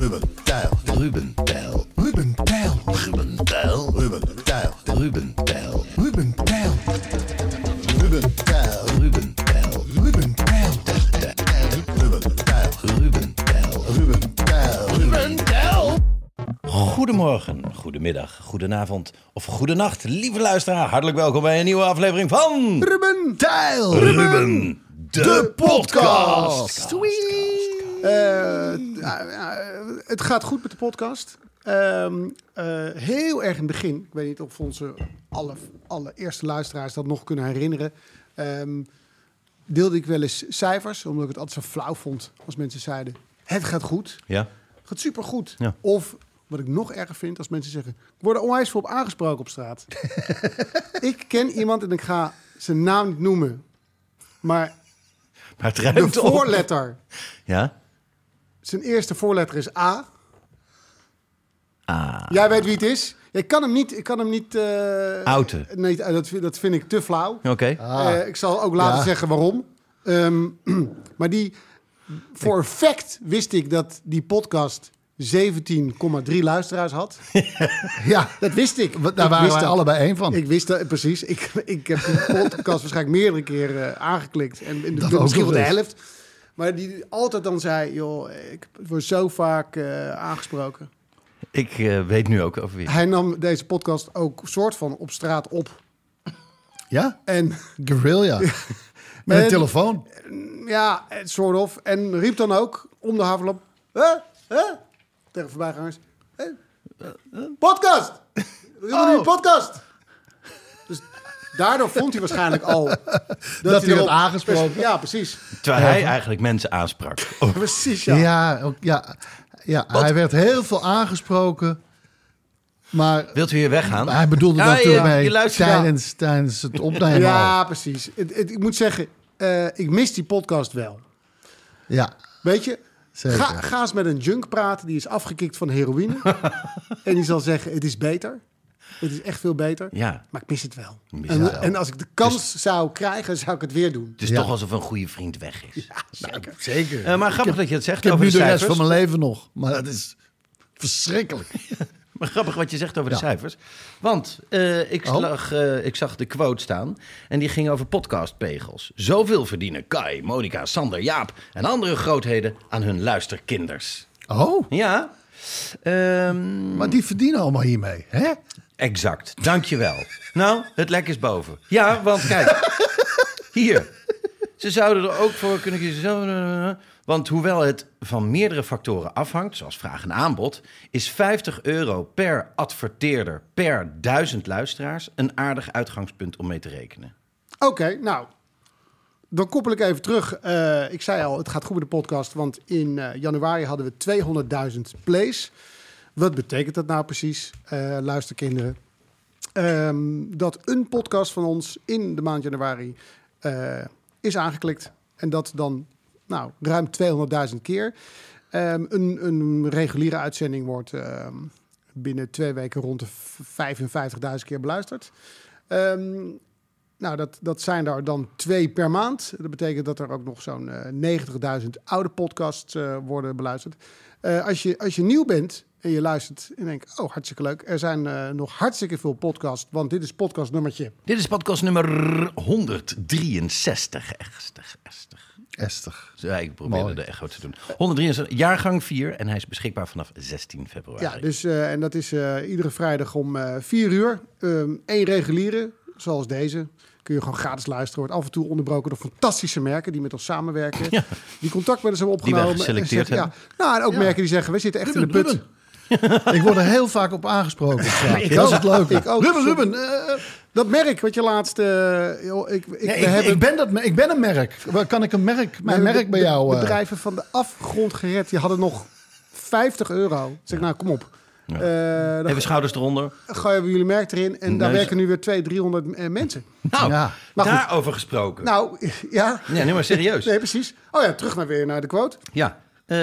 Ruben Tijl. Ruben Tijl. Ruben Tijl. Ruben Tijl. Ruben Tijl. Ruben Tijl. Ruben Tijl. Ruben Tijl. Ruben Tijl. Ruben Tijl. Ruben Tijl. Ruben Tijl. Ruben Tijl. Ruben Tijl. Goedemorgen, goedemiddag, goedenavond of goedenacht, lieve luisteraar. Hartelijk welkom bij een nieuwe aflevering van Ruben Tijl. Ruben, de, podcast. Eh, eh, het gaat goed met de podcast. Ehm, eh, heel erg in het begin, ik weet niet of onze alle, allereerste luisteraars dat nog kunnen herinneren, ehm, deelde ik wel eens cijfers, omdat ik het altijd zo flauw vond als mensen zeiden: Het gaat goed, Ja, het gaat supergoed. Ja. Of wat ik nog erger vind, als mensen zeggen: Ik word er onwijs veel op aangesproken op straat. ik ken iemand en ik ga zijn naam niet noemen, maar maar het de op. voorletter. Ja? Zijn eerste voorletter is A. Ah, Jij weet wie het is. Ik kan hem niet. Ik kan hem niet. eh Outen. Nee, dat, vind- dat vind ik te flauw. oké. Eh, ik zal ook later Ja. zeggen waarom. Ehm, maar die. Voor fact wist ik dat die podcast 17,3 luisteraars had. Ja, Dat wist ik. daar Ik waren dat. allebei één van. Ik wist dat, precies. Ik, ik heb die podcast waarschijnlijk meerdere keren eh, aangeklikt. En, en Dat de, ook misschien wel de eens. helft. Maar die altijd dan zei, joh, ik word zo vaak eh, aangesproken. Ik eh, weet nu ook over wie. Hij nam deze podcast ook soort van op straat op. Ja? En Guerrilla. Met een En- telefoon. ja, soort of. En riep dan ook om de havenlap. Huh? Huh? Tegen voorbijgangers. Huh? Podcast! We doen Oh. nu podcast! Daardoor vond hij waarschijnlijk al... Dat, hij werd aangesproken. Ja, precies. Terwijl hij eigenlijk mensen aansprak. Oh, Precies, Ja, ja. ook, ja, ja hij werd heel veel aangesproken. Maar Wilt u hier weggaan? hij bedoelde Ja, natuurlijk ja, mee je luistert tijdens, tijdens het opnemen Ja, al. precies. Het, het- ik moet zeggen, eh, ik mis die podcast wel. Ja, Weet je, Zeker. ga, ga eens met een junk praten die is afgekikt van heroïne. en die zal zeggen, het is beter. Het is echt veel beter. Ja, Maar ik mis het wel. mis En, het wel. en als ik de kans zou krijgen, zou ik het weer doen. het is Ja. toch alsof een goede vriend weg is. Zeker. zeker. Eh, maar grappig dat je het zegt ik heb over nu de de rest cijfers. van mijn leven nog. Maar dat is verschrikkelijk. Maar grappig wat je zegt over de Ja. cijfers. Want eh, ik, Oh. slag, eh, ik zag de quote staan en die ging over podcastpegels. Zoveel verdienen Kai, Monica, Sander, Jaap en andere grootheden aan hun luisterkinders. Oh, Ja, ehm, maar die verdienen allemaal hiermee. Hè? Exact. Dankjewel. nou, het lek is boven. Ja, want kijk, hier. Ze zouden er ook voor kunnen kiezen. Zo, Want hoewel het van meerdere factoren afhangt, zoals vraag en aanbod, is 50 euro per adverteerder per duizend luisteraars een aardig uitgangspunt om mee te rekenen. Oké, nou. Dan koppel ik even terug. Eh, ik zei al, het gaat goed met de podcast. Want in eh, januari hadden we 200.000 plays. Wat betekent dat nou precies, eh luisterkinderen? Ehm, dat een podcast van ons in de maand januari eh, is aangeklikt. En dat dan nou, ruim 200.000 keer. Ehm, een, een reguliere uitzending wordt ehm, binnen twee weken rond de 55.000 keer beluisterd. Nou, dat, dat zijn er dan twee per maand. Dat betekent dat er ook nog zo'n eh 90.000 oude podcasts eh, worden beluisterd. Eh, als, je, als je nieuw bent en je luistert en denkt, oh, hartstikke leuk. Er zijn eh, nog hartstikke veel podcasts, want dit is podcast nummertje. Dit is podcast nummer 163. Estig, estig. Estig. Ja, ik probeerde Mooi. de echo te doen. 173, jaargang 4 en hij is beschikbaar vanaf 16 februari. Ja, dus, eh, en dat is eh, iedere vrijdag om eh 4 uur. Eén reguliere, zoals deze. Kun je gewoon gratis luisteren. Wordt af en toe onderbroken door fantastische merken die met ons samenwerken. Die contact met ons hebben Die wij opgenomen. en geselecteerd zeggen, Ja, nou, en ook Ja. merken die zeggen, we zitten echt in de put. Ruben. ik word er heel vaak op aangesproken. Ik dat is het leuke. Ik ook. Ruben, Ruben. eh, Dat merk wat je laatst... eh, joh, ik, ik, nee, hebben ik, ben dat, ik ben een merk. Kan ik een merk, mijn merk bij jou... eh, Bedrijven van de afgrond gered. Die hadden nog 50 euro. Ik zeg, nou, kom op. Dan Even schouders eronder. gooien we jullie merk erin. En daar werken nu weer 200, 300 eh, mensen. Nou, Ja. Maar daarover gesproken. Nou, ja. Ja, nee, maar serieus. Nee, precies. Oh ja, terug naar weer naar de quote. Ja, eh,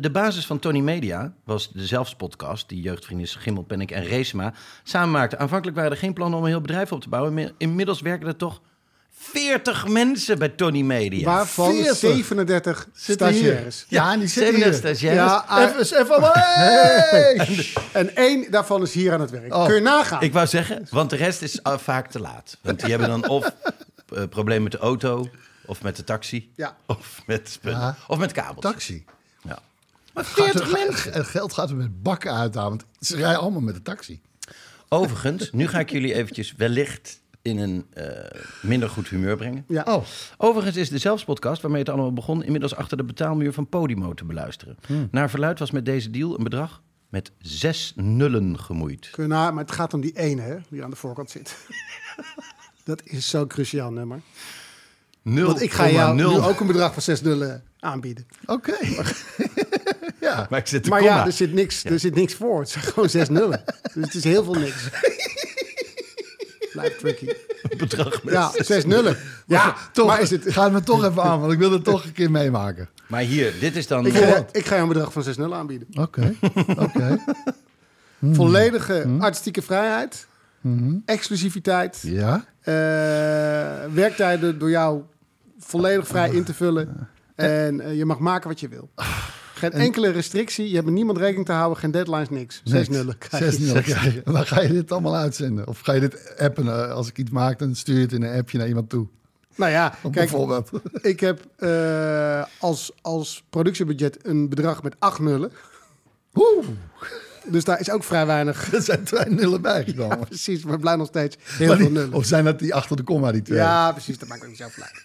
de basis van Tony Media was de Zelfs-podcast... die jeugdvrienden Schimmelpenninck en Reesma samen maakten. Aanvankelijk waren er geen plannen om een heel bedrijf op te bouwen. Inmi- Inmiddels werken er toch 40 mensen bij Tony Media. Waarvan 40. 37 zitten hier. stagiaires. Ja, en die zitten 37 hier. stagiaires. Ja, Even, even, hey! en één daarvan is hier aan het werk. Oh. Kun je nagaan? Ik wou zeggen, want de rest is uh, vaak te laat. Want die hebben dan of uh, probleem met de auto, of met de taxi, Ja. of, met, Ja. of met kabels. Taxi. Maar Gaat 40 er- mensen. Het geld gaat er met bakken uithalen. Want ze rijden allemaal met de taxi. Overigens, nu ga ik jullie eventjes wellicht in een uh, minder goed humeur brengen. Ja. Oh, Overigens is de Zelfspodcast, waarmee het allemaal begon... inmiddels achter de betaalmuur van Podimo te beluisteren. Naar verluid was met deze deal een bedrag met zes nullen gemoeid. Kun maar het gaat om die ene hè, die aan de voorkant zit. Dat is zo'n cruciaal nummer. Want ik ga jou nu ook een bedrag van 6 nullen aanbieden. oké. ja. Maar ik zit te Maar komma. ja, er zit, niks, er zit niks voor. Het zijn gewoon 6 nullen. Dus het is heel veel niks. Blijft tricky. bedrag met Ja, 6 nullen. Ja, Toch, maar is het... Ga het me toch even aan, want ik wil het toch een keer meemaken. Maar hier, dit is dan... Ik ga, ik ga jou een bedrag van 6 nullen aanbieden. Oké, oké. Volledige artistieke vrijheid. Exclusiviteit. Ja? eh, werktijden door jou volledig vrij in te vullen. En eh, je mag maken wat je wil. Geen enkele restrictie. Je hebt met niemand rekening te houden. Geen deadlines, niks. Zes nullen. Zes nullen dan ga je dit allemaal uitzenden. Of ga je dit appen? eh, Als ik iets maak, dan stuur je het in een appje naar iemand toe. Nou ja, kijk, Bijvoorbeeld. ik heb eh, als, als productiebudget een bedrag met acht nullen. Oeh, Dus daar is ook vrij weinig. er zijn twee nullen bijgekomen. Precies, maar blij nog steeds heel Maar veel die- nullen. of zijn dat die achter de komma, die twee? Ja, precies. Dat maakt ook niet zoveel uit.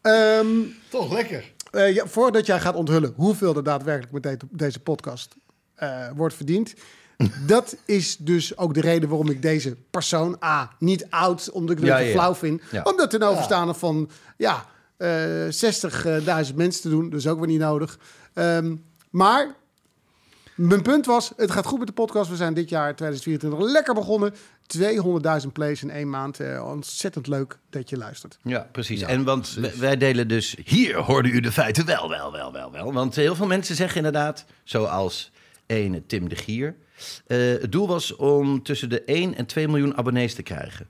Ehm, Toch lekker. Eh, ja, voordat jij gaat onthullen hoeveel er daadwerkelijk met de- deze podcast eh, wordt verdiend. Dat is dus ook de reden waarom ik deze persoon A niet oud, omdat ik het Ja, flauw vind. Omdat ten overstaande van ja, eh 60.000 mensen te doen, dus ook weer niet nodig. Ehm, maar mijn punt was, het gaat goed met de podcast. We zijn dit jaar 2024 lekker begonnen. 200.000 plays in één maand. Eh, ontzettend leuk dat je luistert. Ja, precies. en want w- wij delen dus... Hier hoorde u de feiten wel, wel, wel, wel, wel. Want heel veel mensen zeggen inderdaad, zoals ene Tim de Gier... eh, het doel was om tussen de 1 en 2 miljoen abonnees te krijgen.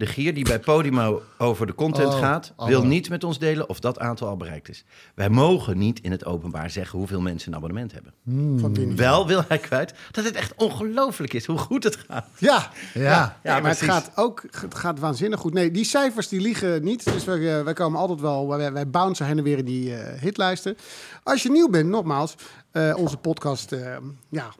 De Gier die bij Podimo over de content Oh, gaat... oh. wil niet met ons delen of dat aantal al bereikt is. Wij mogen niet in het openbaar zeggen hoeveel mensen een abonnement hebben. Winnie. Wel wil hij kwijt dat het echt ongelooflijk is hoe goed het gaat. Ja, Ja. ja, Ja, maar het gaat ook het gaat waanzinnig goed. Nee, die cijfers die liegen niet. Dus wij, eh, wij komen altijd wel, wij, wij bouncen heen en weer in die eh, hitlijsten. Als je nieuw bent, nogmaals, eh, onze podcast ja,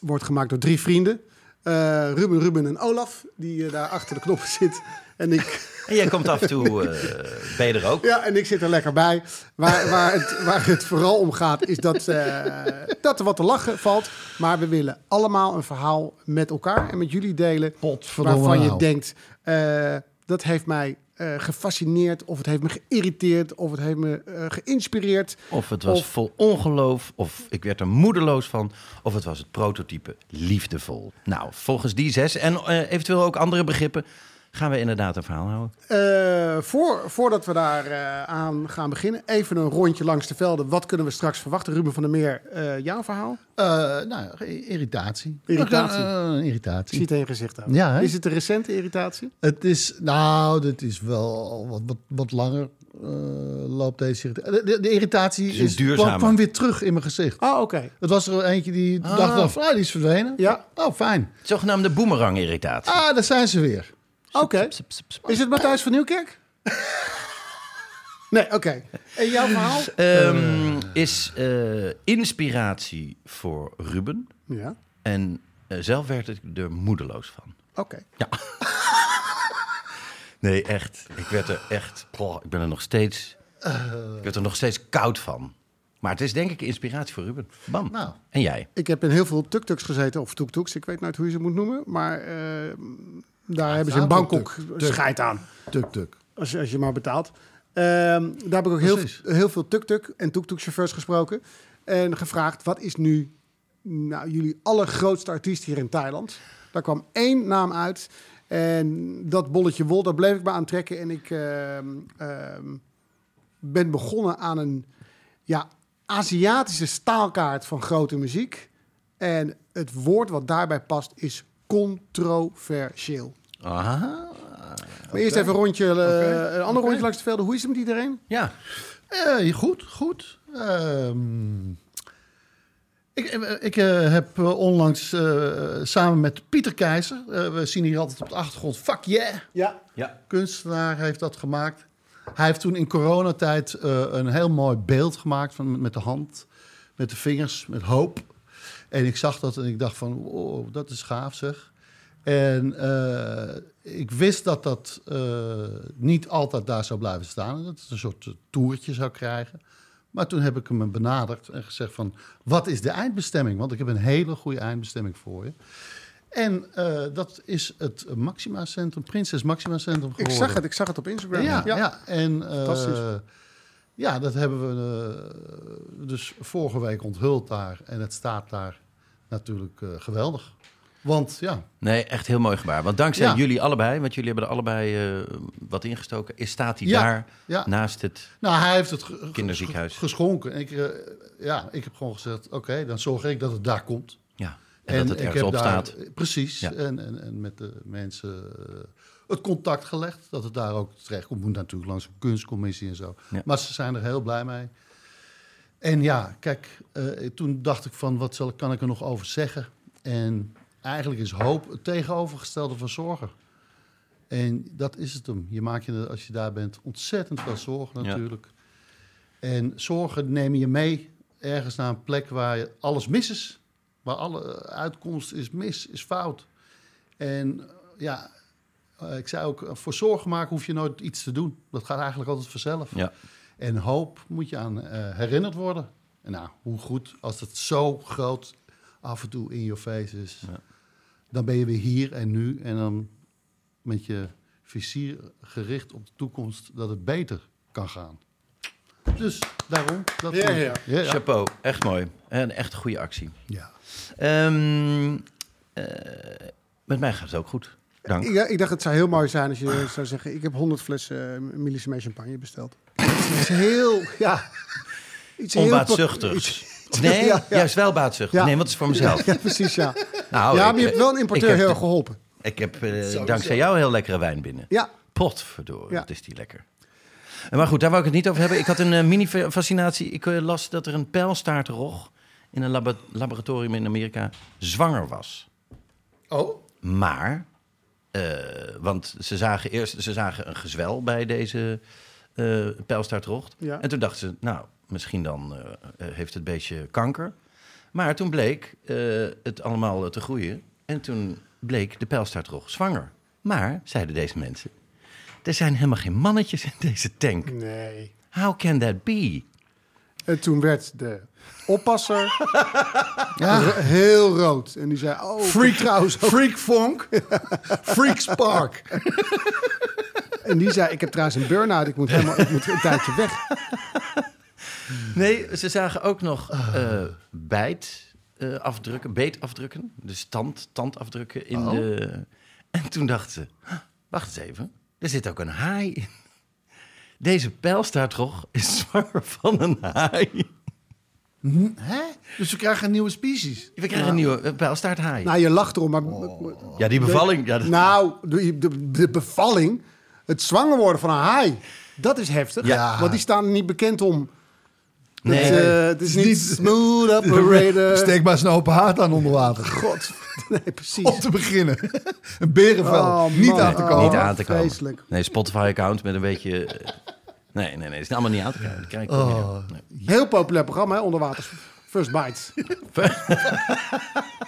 wordt gemaakt door drie vrienden. Eh, Ruben, Ruben en Olaf, die eh, daar achter de knoppen zit. En ik, En jij komt af en toe, eh, ben je er ook? ja, en ik zit er lekker bij. Waar, waar, het, waar het vooral om gaat, is dat, eh, dat er wat te lachen valt. Maar we willen allemaal een verhaal met elkaar en met jullie delen. Potverdomme waarvan je nou. denkt, eh, dat heeft mij eh, gefascineerd, of het heeft me geïrriteerd, of het heeft me eh, geïnspireerd. Of het was Of- vol ongeloof, of ik werd er moedeloos van, of het was het prototype liefdevol. Nou, volgens die zes en eh, eventueel ook andere begrippen gaan we inderdaad een verhaal houden. Eh, voor, voordat we daar eh, aan gaan beginnen, even een rondje langs de velden. Wat kunnen we straks verwachten? Ruben van der Meer, eh, jouw verhaal? Eh, nou, irritatie. Irritatie. Ik irritatie. zie het in je gezicht ook. Ja, hè? Is het een recente irritatie? Het is, nou, dit is wel wat, wat, wat langer eh, loopt deze irritatie. De, de, de irritatie is is, kwam, kwam weer terug in mijn gezicht. Ah, oké. Het was er eentje die dacht wel van, ah, die is verdwenen. Ja. Oh, fijn. Zogenaamde boemerang-irritatie. Ah, daar zijn ze weer. Oké. Is het Matthijs van Nieuwkerk? Nee, oké. En jouw verhaal? Ehm, is eh, inspiratie voor Ruben. Ja, En eh, zelf werd ik er moedeloos van. oké. Nee, echt. Ik werd er echt... ik ben er nog steeds... ik werd er nog steeds koud van. Maar het is denk ik inspiratie voor Ruben. Bam. Nou. En jij? Ik heb in heel veel tuk-tuks gezeten, of tuk-tuks, ik weet nooit hoe je ze moet noemen. Maar eh, daar hebben ze in Bangkok scheid aan. Tuk, tuk. Als je, als je maar betaalt. Ehm, daar heb ik ook heel, heel veel tuk-tuk en tuk-tuk-chauffeurs gesproken. En gevraagd, wat is nu nou, jullie allergrootste artiest hier in Thailand? Daar kwam één naam uit. En dat bolletje wol, daar bleef ik me aan trekken. En ik ehm, ehm, ben begonnen aan een ja, Aziatische staalkaart van grote muziek. En het woord wat daarbij past is controversieel. Aha. Maar eerst even een rondje, eh, een ander rondje langs de velden. Hoe is het met iedereen? Ja. Eh, goed, goed. Ehm, ik eh, ik eh, heb onlangs eh, samen met Pieter Keizer, we zien hier altijd op de achtergrond, fuck yeah, Ja. Ja. kunstenaar heeft dat gemaakt. Hij heeft toen in coronatijd eh, een heel mooi beeld gemaakt van, met de hand, met de vingers, met hoop. En ik zag dat en ik dacht van, wow, dat is gaaf zeg. En eh, ik wist dat dat eh, niet altijd daar zou blijven staan. Dat het een soort eh, toertje zou krijgen. Maar toen heb ik hem benaderd en gezegd van... wat is de eindbestemming? Want ik heb een hele goede eindbestemming voor je. En dat is het Maxima Centrum, Prinses Maxima Centrum Ik geworden. zag het, ik zag het op Instagram. Ja, ja. en Fantastisch. ja, dat hebben we dus vorige week onthuld daar. En het staat daar natuurlijk geweldig. Want ja, Nee, echt heel mooi gebaar. Want dankzij Ja. jullie allebei, want jullie hebben er allebei eh, wat ingestoken, is, staat hij Ja, daar ja. naast het... nou, hij heeft het Kinderziekenhuis. geschonken. En ik, eh, ja, ik heb gewoon gezegd, oké, dan zorg ik dat het daar komt. Ja, en, dat het ik ergens heb op daar- staat. Precies. En, en, en met de mensen eh, het contact gelegd. Dat het daar ook terecht komt. Moet natuurlijk langs een kunstcommissie en zo. Maar ze zijn er heel blij mee. En ja, kijk, toen dacht ik van, wat zal, ik- kan ik er nog over zeggen? En eigenlijk is hoop het tegenovergestelde van zorgen. En dat is het hem. Je maakt je, als je daar bent, ontzettend veel zorgen Ja. natuurlijk. En zorgen neem je mee ergens naar een plek waar je alles mis is. Waar alle uitkomst is mis, is fout. En eh, ja, eh, ik zei ook, eh, voor zorgen maken hoef je nooit iets te doen. Dat gaat eigenlijk altijd vanzelf. Ja. En hoop moet je aan eh, herinnerd worden. En nou, hoe goed als het zo groot af en toe in je face is. Dan ben je weer hier en nu. En dan met je vizier gericht op de toekomst dat het beter kan gaan. Dus daarom. Dat Ja, ja. Ja, ja. Chapeau, echt mooi. En echt een goede actie. Ja. Ehm, eh, met mij gaat het ook goed. Dank. Ik, ik dacht, het zou heel mooi zijn als je zou zeggen... ik heb 100 flessen uh, champagne besteld. Dat is heel, ja... Iets heel Onbaatzuchtigs. Nee, Ja, ja. juist wel baatzuchtig. Ja. Nee, want het is voor mezelf. Ja, precies, ja. Nou, ja, ik, maar je hebt wel een importeur heel geholpen. Ik heb eh, dankzij jou heel lekkere wijn binnen. Ja, Potverdorie, Ja. wat is die lekker. En Maar goed, daar wou ik het niet over hebben. Ik had een eh, mini-fascinatie. Ik eh, las dat er een pijlstaartrog in een labo- laboratorium in Amerika zwanger was. Oh, Maar, eh, want ze zagen eerst ze zagen een gezwel bij deze eh pijlstaartrog. Ja. En toen dachten ze, nou, misschien dan eh, eh, heeft het beestje kanker. Maar toen bleek eh, het allemaal eh, te groeien. En toen bleek de pijlstaartrog zwanger. Maar, zeiden deze mensen, er zijn helemaal geen mannetjes in deze tank. nee. How can that be? En toen werd de oppasser ja. heel rood. En die zei, oh, freak trouwens. Freak Funk. Freak Spark. En die zei, ik heb trouwens een burn-out. Ik moet, helemaal, ik moet een tijdje weg. Nee, ze zagen ook nog eh bijt eh, afdrukken, beet afdrukken. Dus tand, tandafdrukken in de... En toen dachten ze, "Huh, wacht eens even, er zit ook een haai in. Deze pijlstaartrog is zwanger van een haai. Hè? Dus we krijgen een nieuwe species. We krijgen een nieuwe uh, pijlstaarthaai. Nou, je lacht erom, maar... ja, die bevalling... Ja, dat- Nou, de, de, de bevalling, het zwanger worden van een haai, dat is heftig. Ja. Want die staan niet bekend om... nee, het, eh, het is niet smooth operator. Steek maar eens een open haard aan onder water. God, nee, precies. Om te beginnen. Een berenvel. Oh, niet man. aan te Oh. komen. niet aan te komen. vreselijk. Nee, Spotify-account met een beetje... eh, Nee, nee, nee. Het is allemaal niet aan te toch niet Oh. Nee. Heel populair programma, hè, onderwaters. First Bites.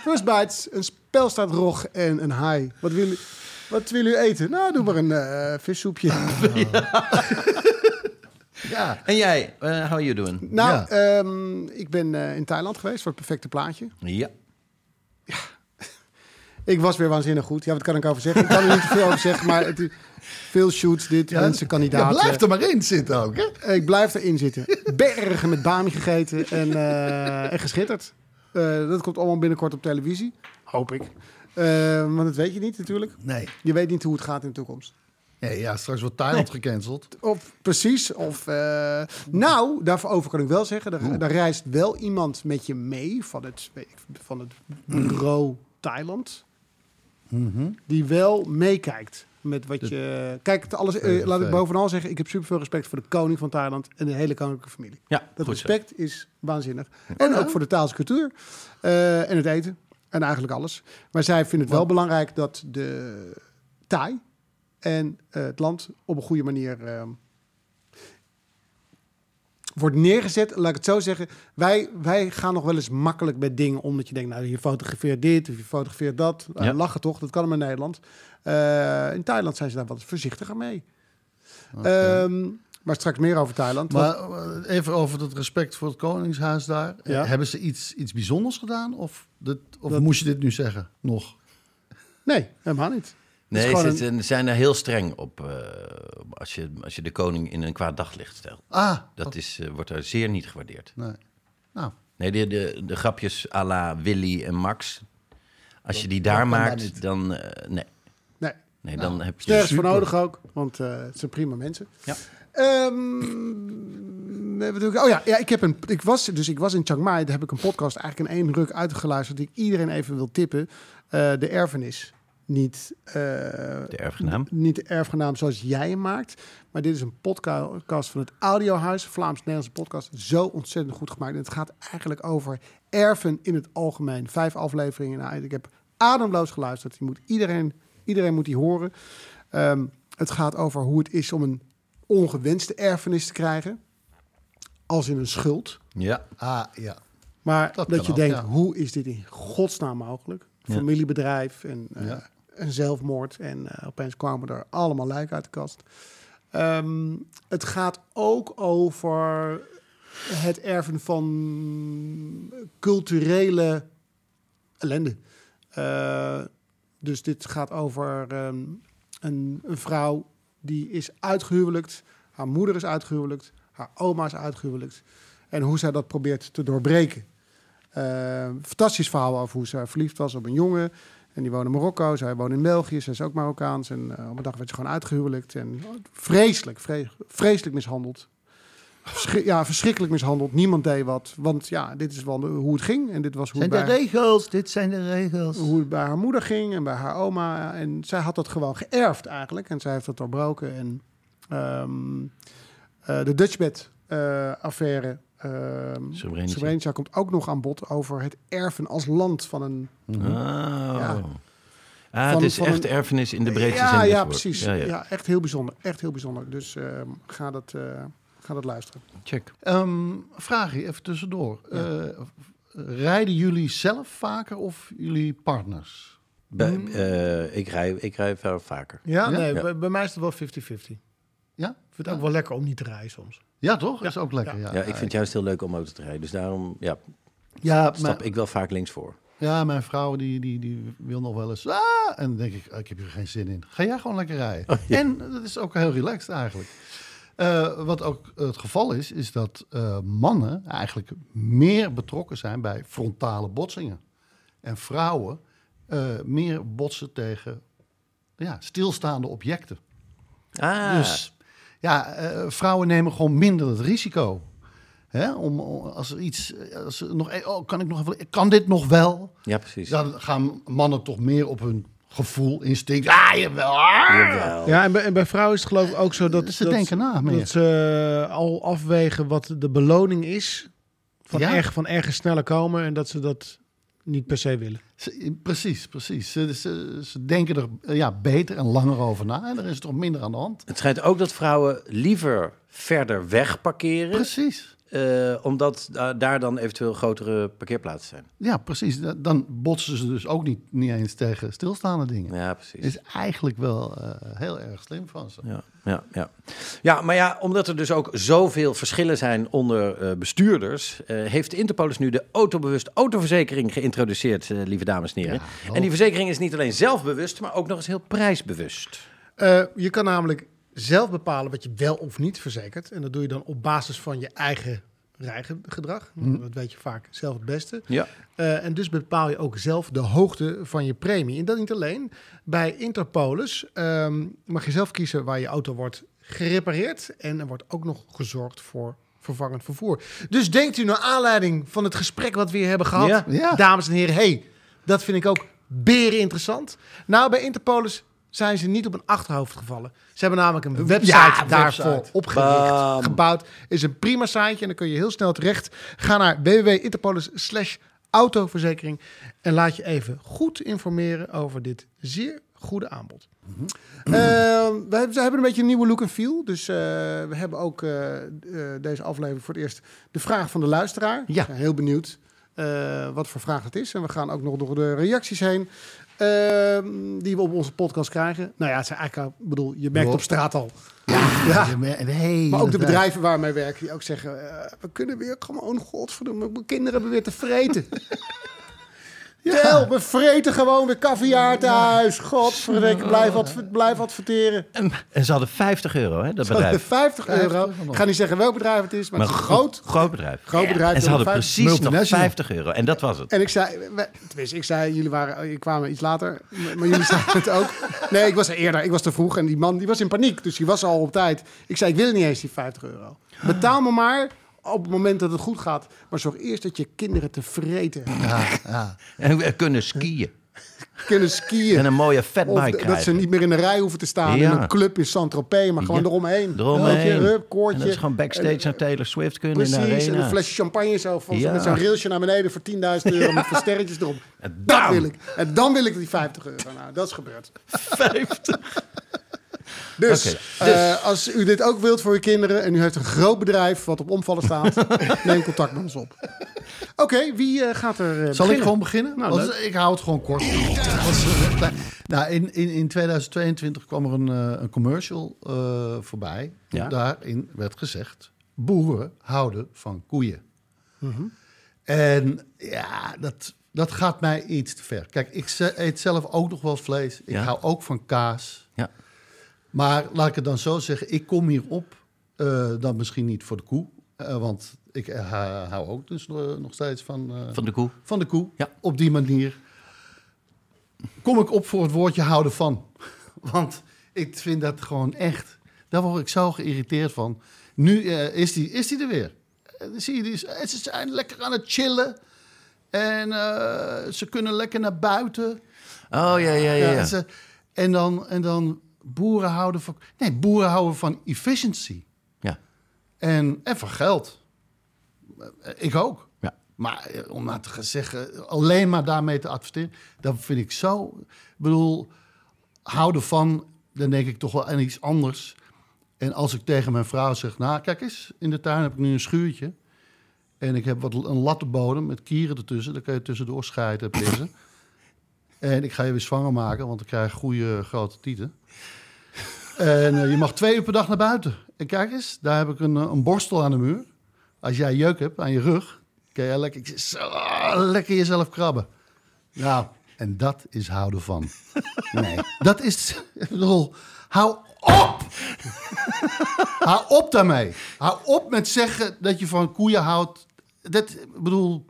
First Bites, een spel staat rog en een haai. Wat willen, wat willen u eten? Nou, doe maar een eh vissoepje. Ja. En jij, eh, how are you doing? Nou, Ja. ehm, ik ben eh, in Thailand geweest voor het perfecte plaatje. Ja. Ik was weer waanzinnig goed. Ja, wat kan ik over zeggen? Ik kan er niet te veel over zeggen, maar het, is- veel shoots, dit, mensen, Ja, kandidaten. blijf er maar in zitten ook, hè? Ik blijf erin zitten. Bergen met bami gegeten en, eh, en geschitterd. Eh, dat komt allemaal binnenkort op televisie. Hoop ik. Want dat weet je niet natuurlijk. Nee. Je weet niet hoe het gaat in de toekomst. Nee, ja, straks wordt Thailand gecanceld. Of precies. Of, eh, nou, daarover kan ik wel zeggen. Er, daar reist wel iemand met je mee van het, van het bureau Thailand. Die wel meekijkt met wat je... Kijk, alles, eh, laat ik bovenal zeggen. Ik heb superveel respect voor de koning van Thailand en de hele koninklijke familie. Ja, Dat zo. respect is waanzinnig. En ook voor de Thaalse cultuur eh, en het eten. En eigenlijk alles. Maar zij vinden het wel belangrijk dat de Thai en eh, het land op een goede manier eh, wordt neergezet. Laat ik het zo zeggen. Wij, wij gaan nog wel eens makkelijk met dingen omdat je denkt, nou, je fotografeert dit of je fotografeert dat. Eh, lachen toch? Dat kan in Nederland. Eh, in Thailand zijn ze daar wat voorzichtiger mee. Ehm, maar straks meer over Thailand. Maar even over het respect voor het Koningshuis daar. Ja. Hebben ze iets, iets bijzonders gedaan? Of, dit, of Dat- moest je dit nu zeggen? Nog? Nee, helemaal niet. Nee, ze zijn- er heel streng op eh, als, je, als je de koning in een kwaad daglicht stelt. Ah, Dat is, eh, wordt daar zeer niet gewaardeerd. nee. Nou, Nee, de, de, de grapjes à la Willy en Max. Als je die daar maakt, dan... eh, nee, Nee. nee dan heb je... Nergens voor nodig ook, want het zijn prima mensen. Ja. Ehm, ik? oh ja, ja ik, heb een, ik, was, dus ik was in Chiang Mai. Daar heb ik een podcast eigenlijk in één ruk uitgeluisterd... die ik iedereen even wil tippen. De erfenis. Niet, eh, De erfgenaam. niet de erfgenaam zoals jij hem maakt. Maar dit is een podcast van het Audiohuis. Vlaams-Nederlandse podcast. Zo ontzettend goed gemaakt. En het gaat eigenlijk over erven in het algemeen. Vijf afleveringen. Nou, ik heb ademloos geluisterd. Die moet iedereen, iedereen moet die horen. Ehm, het gaat over hoe het is om een ongewenste erfenis te krijgen. Als in een schuld. Ja, ah, ja. Maar Dat je ook, denkt, ja. hoe is dit in godsnaam mogelijk? Familiebedrijf en eh, Ja. Een zelfmoord. En eh, opeens kwamen er allemaal lijken uit de kast. Ehm, het gaat ook over het erven van culturele ellende. Eh, dus dit gaat over ehm, een, een vrouw die is uitgehuwelijkt. Haar moeder is uitgehuwelijkt. Haar oma is uitgehuwelijkt. En hoe zij dat probeert te doorbreken. Eh, fantastisch verhaal over hoe ze verliefd was op een jongen. En die woonde in Marokko. Zij woont in België. Zij is ook Marokkaans. En eh, op een dag werd ze gewoon uitgehuwelijkt. En vreselijk, vre- vreselijk mishandeld. Verschri- ja, verschrikkelijk mishandeld. Niemand deed wat. Want ja, dit is wel de- hoe het ging. En dit was hoe Zijn het de bij, regels? Dit zijn de regels. hoe het bij haar moeder ging en bij haar oma. En zij had dat gewoon geërfd eigenlijk. En zij heeft dat doorbroken. En ehm, eh, de Dutchbed affaire. ehm Srebrenica. Srebrenica komt ook nog aan bod over het erven als land van een... Oh. Ja. Ah, Van- het is van echt een- erfenis in de breedste ja, zin ja, woords. precies. Ja, Ja, ja. echt heel bijzonder. Echt heel bijzonder. Dus ehm, ga, dat, eh, ga dat luisteren. Check. Ehm vraagje even tussendoor. Eh, rijden jullie zelf vaker of jullie partners? Bij- eh, ik, rij, ik rij veel vaker. Ja, Ja? nee, Ja. Bij, bij mij is het wel 50-50. Ja? Ik vind het ook wel lekker om niet te rijden soms. Ja, toch? Dat is ook lekker. Ja, Ja, ik vind het juist heel leuk om auto te rijden. Dus daarom ja, Ja, stap mijn, ik wel vaak links voor. ja, mijn vrouw die, die, die wil nog wel eens... Ah, en dan denk ik, ah, ik heb hier geen zin in. Ga jij gewoon lekker rijden. En dat is ook heel relaxed eigenlijk. Eh, wat ook het geval is, is dat eh, mannen eigenlijk meer betrokken zijn bij frontale botsingen. En vrouwen eh, meer botsen tegen ja, stilstaande objecten. Ah, Dus ja, eh, vrouwen nemen gewoon minder het risico. Hè? Om, als er iets, als er nog, eh, oh, kan ik nog even, kan dit nog wel? ja, precies. Dan gaan mannen toch meer op hun gevoel, instinct. Ah, jawel. ah! Jawel. Ja, en bij, en bij vrouwen is het geloof ik ook zo dat Ze dat, denken na meer. dat ze eh, al afwegen wat de beloning is van, Ja. erg, van ergens sneller komen en dat ze dat niet per se willen. Ze- precies, precies. Ze, ze, ze denken er eh, ja, beter en langer over na. En er is toch minder aan de hand. Het schijnt ook dat vrouwen liever verder weg parkeren. Precies. Eh, omdat da- daar dan eventueel grotere parkeerplaatsen zijn. Ja, precies. Da- Dan botsen ze dus ook niet, niet eens tegen stilstaande dingen. Ja, precies. Is eigenlijk wel eh, heel erg slim van ze. Ja, ja, ja. ja, maar ja, omdat er dus ook zoveel verschillen zijn onder eh, bestuurders, eh, heeft Interpolis nu de autobewust autoverzekering geïntroduceerd, eh, lieve dames en heren. en die verzekering is niet alleen zelfbewust, maar ook nog eens heel prijsbewust. Eh, je kan namelijk zelf bepalen wat je wel of niet verzekert. En dat doe je dan op basis van je eigen rijgedrag. Dat weet je vaak zelf het beste. Ja. Eh, en dus bepaal je ook zelf de hoogte van je premie. En dat niet alleen. Bij Interpolis ehm, mag je zelf kiezen waar je auto wordt gerepareerd. En er wordt ook nog gezorgd voor vervangend vervoer. Dus denkt u naar aanleiding van het gesprek wat we hier hebben gehad, Ja. Ja. dames en heren, hey, dat vind ik ook beren interessant. Nou, bij Interpolis zijn ze niet op een achterhoofd gevallen. Ze hebben namelijk een website Ja, daarvoor website. opgericht, Bam. gebouwd. Is een prima siteje en dan kun je heel snel terecht. Ga naar www.interpolis slash autoverzekering en laat je even goed informeren over dit zeer goede aanbod. We, hebben, ze hebben een beetje een nieuwe look en feel. Dus eh, we hebben ook eh, eh, deze aflevering voor het eerst de vraag van de luisteraar. Ja. Heel benieuwd wat voor vraag het is. En we gaan ook nog door de reacties heen. Ehm, die we op onze podcast krijgen. Nou ja, het zijn eigenlijk, ik bedoel, je merkt op straat al. Ja, Ja. Maar ook de bedrijven waar wij werken, die ook zeggen: eh, we kunnen weer gewoon, godverdomme, mijn kinderen hebben weer te vreten. Tel, we vreten gewoon weer caviar thuis. Godverdikke, blijf, adver- blijf adverteren. En, en ze hadden 50 euro, hè, dat De bedrijf. 50 euro. 50 Ik ga niet zeggen welk bedrijf het is, maar, Maar het is een groot, groot. bedrijf. Groot bedrijf En ze hadden precies nog multinational. 50 euro. En dat was het. En ik zei, we- tenminste, ik zei, jullie waren, je kwamen iets later, maar jullie zeiden het ook. Nee, ik was er eerder, ik was te vroeg en die man die was in paniek, dus die was al op tijd. Ik zei, ik wil niet eens die 50 euro. Betaal me maar op het moment dat het goed gaat, maar zorg eerst dat je kinderen tevreden hebben. Ja, ja. En we kunnen skiën. kunnen skiën. En een mooie Of fatbike d- dat ze krijgen. niet meer in de rij hoeven te staan Ja. in een club in Saint-Tropez, maar gewoon Ja. eromheen. Eromheen. Rup, koortje. En dat is gewoon backstage naar Taylor Swift kunnen in de Precies, en een flesje champagne zo van, Ja. met zo'n railsje naar beneden voor 10.000 euro met versterretjes erop. En Dat bam! wil ik. En dan wil ik die 50 euro. Nou, dat is gebeurd. 50. Dus, eh, als u dit ook wilt voor uw kinderen en u heeft een groot bedrijf wat op omvallen staat, neem contact met ons op. Oké, wie eh, gaat er eh, Zal ik gewoon beginnen? Nou, Want ik hou het gewoon kort. Eh, nou, in, in, in 2022 kwam er een, een commercial voorbij. Ja. Daarin werd gezegd: boeren houden van koeien. En ja, dat, dat gaat mij iets te ver. Kijk, ik eet zelf ook nog wel vlees. Ik Ja. hou ook van kaas. Maar laat ik het dan zo zeggen, ik kom hierop eh dan misschien niet voor de koe. eh, want ik eh, hou ook dus nog steeds van, Van de koe. van de koe. Ja. Op die manier kom ik op voor het woordje houden van. Want ik vind dat gewoon echt... Daar word ik zo geïrriteerd van. Nu is, die, is die er weer. Zie je, die, is- ze zijn lekker aan het chillen. En ze kunnen lekker naar buiten. Oh, ja, ja, ja. ja. Ja, ze- en, dan, en dan boeren houden van... Nee, boeren houden van efficiency. Ja. En, en van geld. Eh, Ik ook. Ja. Maar eh, om nou te gaan zeggen, alleen maar daarmee te adverteren, dat vind ik zo. Ik bedoel, houden van, dan denk ik toch wel aan iets anders. En als ik tegen mijn vrouw zeg, nou kijk eens, in de tuin heb ik nu een schuurtje. En ik heb wat, een lattenbodem met kieren ertussen. Daar kan je tussendoor scheiden en pissen. en ik ga je weer zwanger maken, want ik krijg goede grote tieten. En eh, je mag twee uur per dag naar buiten. En kijk eens, daar heb ik een, eh, een borstel aan de muur. Als jij jeuk hebt aan je rug, kan je lekker, ik zo, lekker jezelf krabben. Nou, en dat is houden van. Nee, dat is, bedoel, hou op! hou op daarmee. Hou op met zeggen dat je van koeien houdt. Dat, ik bedoel,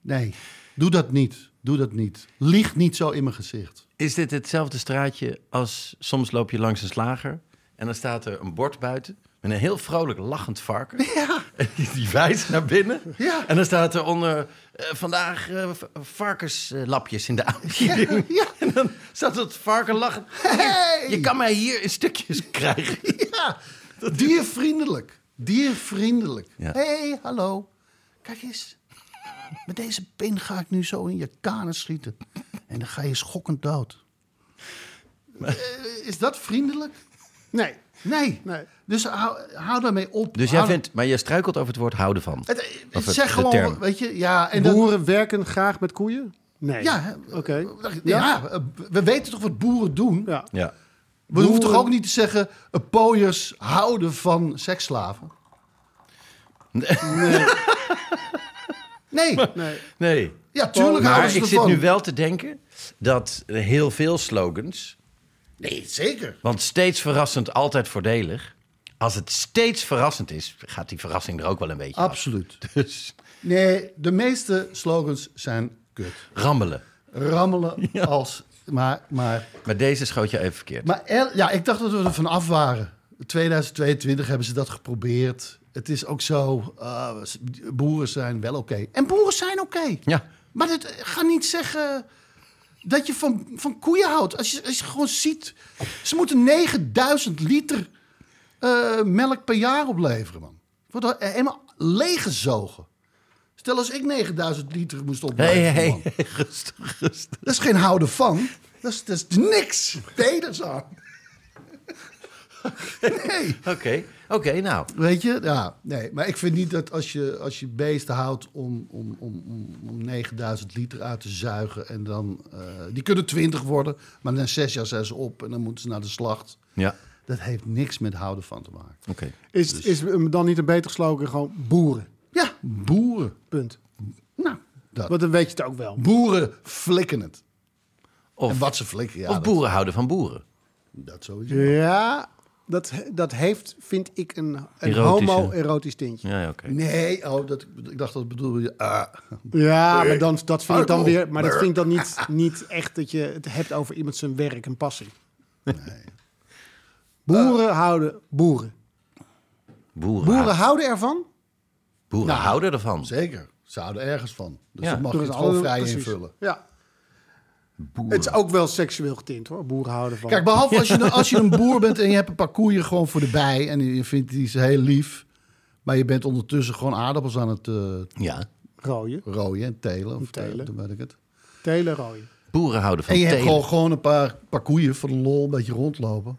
nee, doe dat niet. Doe dat niet. Lieg niet zo in mijn gezicht. Is dit hetzelfde straatje als soms loop je langs een slager en dan staat er een bord buiten met een heel vrolijk lachend varken. Ja. En die, wijst naar binnen. Ja. En dan staat er onder eh, vandaag eh, varkenslapjes in de aanbieding. Ja. En dan staat het varken lachen. Hey! Je kan mij hier in stukjes krijgen. Ja, diervriendelijk. Diervriendelijk. Ja. hey, hallo. Kijk eens. Met deze pin ga ik nu zo in je kanen schieten. En dan ga je schokkend dood. Eh, is dat vriendelijk? Nee. Nee. Nee. Dus hou, hou daarmee op. Dus jij Hou- vindt, maar je struikelt over het woord houden van. Het, Of het, het- zeg gewoon, term. weet je, ja. En dan- Boeren werken graag met koeien? Nee. ja, Oké. ja. we weten toch wat boeren doen? Ja. Ja. We hoeven toch ook niet te zeggen, eh, pooiers houden van seksslaven? Nee. Nee. Nee. Nee. Ja, tuurlijk Maar houden ze ik zit nu wel te denken dat heel veel slogans... Nee, zeker. Want steeds verrassend, altijd voordelig. Als het steeds verrassend is, gaat die verrassing er ook wel een beetje af. Absoluut. Dus Nee, de meeste slogans zijn kut. rammelen. Rammelen als... Maar, maar, Maar deze schoot je even verkeerd. maar er- ja, ik dacht dat we er vanaf waren. 2022 hebben ze dat geprobeerd. Het is ook zo, ah, boeren zijn wel oké. En boeren zijn oké. Ja. Maar dat, ga niet zeggen dat je van, van koeien houdt. Als je, als je gewoon ziet, ze moeten 9000 liter eh, melk per jaar opleveren, man. Wordt er helemaal leeggezogen. Stel als ik 9000 liter moest opleveren, man. hé, rustig, rustig. Dat is geen houden van. Dat is, dat is niks. Peders aan. Nee. Oké, oké, nou. Weet je? Ja, nee. Maar ik vind niet dat als je, als je beesten houdt om, om, om, om, om 9000 liter uit te zuigen. En dan, eh, die kunnen 20 worden. Maar na zes jaar zijn ze op en dan moeten ze naar de slacht. Ja, Dat heeft niks met houden van te maken. oké. Is, is hem dan niet een beter slogan gewoon boeren? Ja, boeren. Punt. Nou, dat. Want dan weet je het ook wel. Boeren flikken het. Of, en wat ze flikken, ja. of dat- boeren houden van boeren. Dat, sowieso. Ja, dat, dat heeft, vind ik, een, een homo-erotisch tintje. Ja, ja, oké. Nee, oh, dat, ik dacht dat bedoelde je. ah. Ja, maar dan, dat vind ik dan weer. Maar dat vind ik dan niet, niet echt dat je het hebt over iemand zijn werk en passie. Boeren houden boeren. Boeren, Boeren houden, ervan. boeren Nou, houden ervan. Zeker. Ze houden ergens van. Dus Ja. mag je het gewoon vrij precies. invullen. Ja. Boeren. Het is ook wel seksueel getint hoor. Boeren houden van. Kijk, behalve als je, als je een boer bent en je hebt een paar koeien gewoon voor de bij... en je vindt die ze heel lief... maar je bent ondertussen gewoon aardappels aan het eh Ja, Rooien. rooien en telen. Of Telen. eh, weet ik het. Telen rooien. boeren houden van En je hebt telen. gewoon, gewoon een paar, paar koeien voor de lol een beetje rondlopen.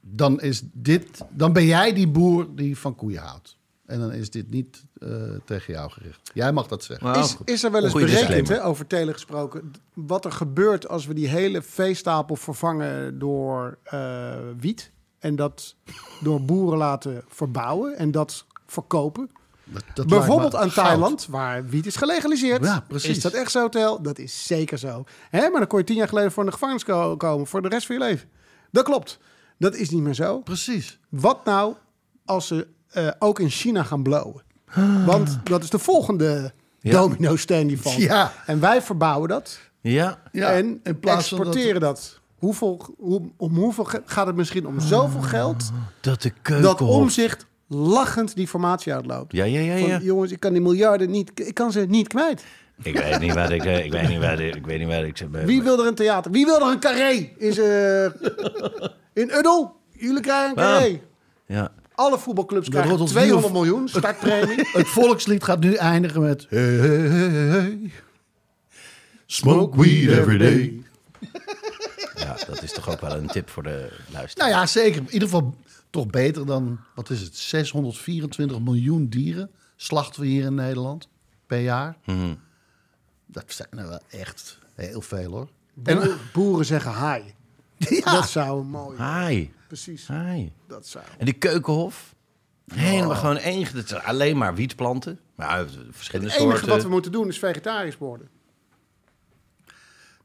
Dan, is dit, dan ben jij die boer die van koeien houdt. En dan is dit niet eh, tegen jou gericht. Jij mag dat zeggen. Nou, Is, is er wel eens berekend, hè, over telen gesproken, wat er gebeurt als we die hele veestapel vervangen door eh, wiet en dat door boeren laten verbouwen en dat verkopen? Dat, dat Bijvoorbeeld aan goud. Thailand, waar wiet is gelegaliseerd. Ja, precies. Is dat echt zo, Tel? Dat is zeker zo. Hè, maar dan kon je tien jaar geleden voor de gevangenis ko- komen voor de rest van je leven. Dat klopt. Dat is niet meer zo. Precies. Wat nou als ze eh, ook in China gaan blowen? Want dat is de volgende Ja. domino-steen die valt. Ja. En wij verbouwen dat Ja, Ja, en in plaats van dat- exporteren dat. Hoeveel, hoe, om hoeveel gaat het misschien om zoveel geld dat de dat keukenhof... omzicht lachend die formatie uitloopt? Ja, ja, ja, Van, ja. jongens, ik kan die miljarden niet, ik kan ze niet kwijt. Ik weet niet wat ik... eh, Ik weet niet wat ik... Ik weet niet wat ik... zeg. Wie wil er een theater? Wie wil er een carré? Is, eh, in Uddel? Jullie krijgen een carré. Ja. Alle voetbalclubs Dat krijgen wordt ons 200 nieuwe- miljoen startpremie. Het volkslied gaat nu eindigen met... Hey, hey, hey, hey. Smoke weed every day. ja, dat is toch ook wel een tip voor de luisteraar. Nou ja, zeker. In ieder geval toch beter dan, wat is het, 624 miljoen dieren slachten we hier in Nederland per jaar. Mhm. Dat zijn er wel echt heel veel hoor. Boeren, boeren zeggen haai. Ja, Dat zou mooi Hi. Precies. Hi. Dat zou. En die keukenhof? Helemaal gewoon één... Alleen maar wietplanten. Maar ja, verschillende Het enige soorten. wat we moeten doen is vegetarisch worden.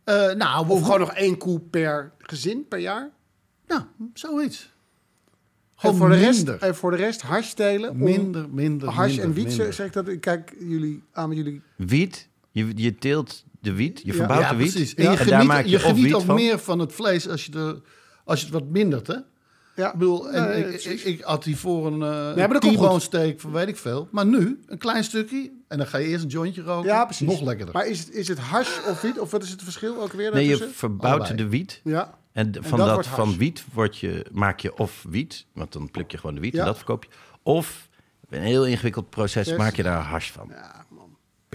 Eh, nou, Of gewoon nog één koe per gezin per jaar. Ja, zoiets. En voor, de rest, en voor de rest hash telen. om- Minder, minder, Hash minder, en wiet, zeg ik dat. Kijk jullie aan met jullie. Wiet? Je, je teelt de wiet, je verbouwt Ja, de wiet. precies. En, En je daar geniet, maak je, je geniet wiet ook van. meer van het vlees als je, de, als je het wat mindert, hè? Ja, Ik bedoel, en Nee, ik, ik, ik had die voor een, uh, steak van weet ik veel. Maar nu, een klein stukje. En dan ga je eerst een jointje roken. ja, precies. Nog lekkerder. Maar is het, is het hash of wiet? Of wat is het verschil ook weer Nee, je verbouwt Allebei. de wiet. Ja. En van dat wordt van wiet word je, maak je of wiet, want dan pluk je gewoon de wiet Ja. en dat verkoop je. Of een heel ingewikkeld proces, Yes. maak je daar hash van. Ja.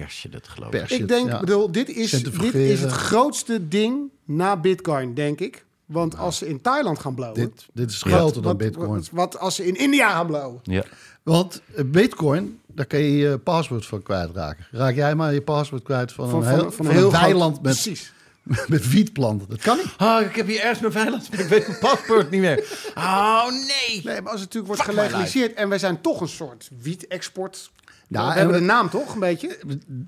Pers je dat geloof Pers. ik. Ik denk, ja. bedoel, dit is, dit is het grootste ding na Bitcoin, denk ik. Want als ze in Thailand gaan blowen... Dit, dit is groter dan wat, bitcoin. Wat, wat als ze in India gaan blowen? Ja. Want eh, bitcoin, daar kun je je paswoord van kwijtraken. Raak jij maar je paswoord kwijt van, Van, een heel, van van een heel een weiland groot- met, Precies. met wietplanten. Dat kan niet. Oh, ik heb hier ergens mijn veilig, maar ik weet mijn paspoort niet meer. Oh, nee. Nee, maar als het natuurlijk wordt gelegaliseerd... en wij zijn toch een soort wiet-export... Ja, we en hebben we- de naam toch, een beetje?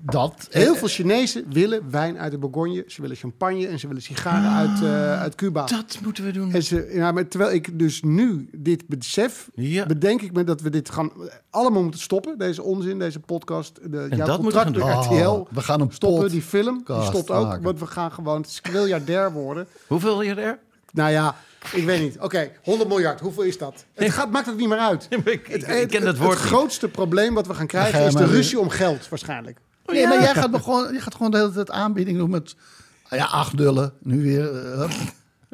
Dat. Heel veel Chinezen willen wijn uit de Bourgogne. Ze willen champagne en ze willen sigaren uit, eh, uit Cuba. Dat moeten we doen. En ze, ja, maar terwijl ik dus nu dit besef, Ja. bedenk ik me dat we dit gaan allemaal moeten stoppen. Deze onzin, deze podcast. De, jouw dat moeten we contract gaan doen. RTL. Oh, we gaan hem stoppen. Die film, die stopt ook. maken. Want we gaan gewoon, het miljardair worden. Hoeveel er? Nou ja, ik weet niet. Oké, 100 miljard, hoeveel is dat? Het gaat, maakt het niet meer uit. ik- ik- Het- ik ken dat het, woord Het niet. grootste probleem wat we gaan ga krijgen is de ruzie om geld waarschijnlijk. Nee, maar jij gaat, gewoon, je gaat gewoon de hele tijd aanbieding doen met... ah Ja, acht nullen. Nu weer... eh, hup.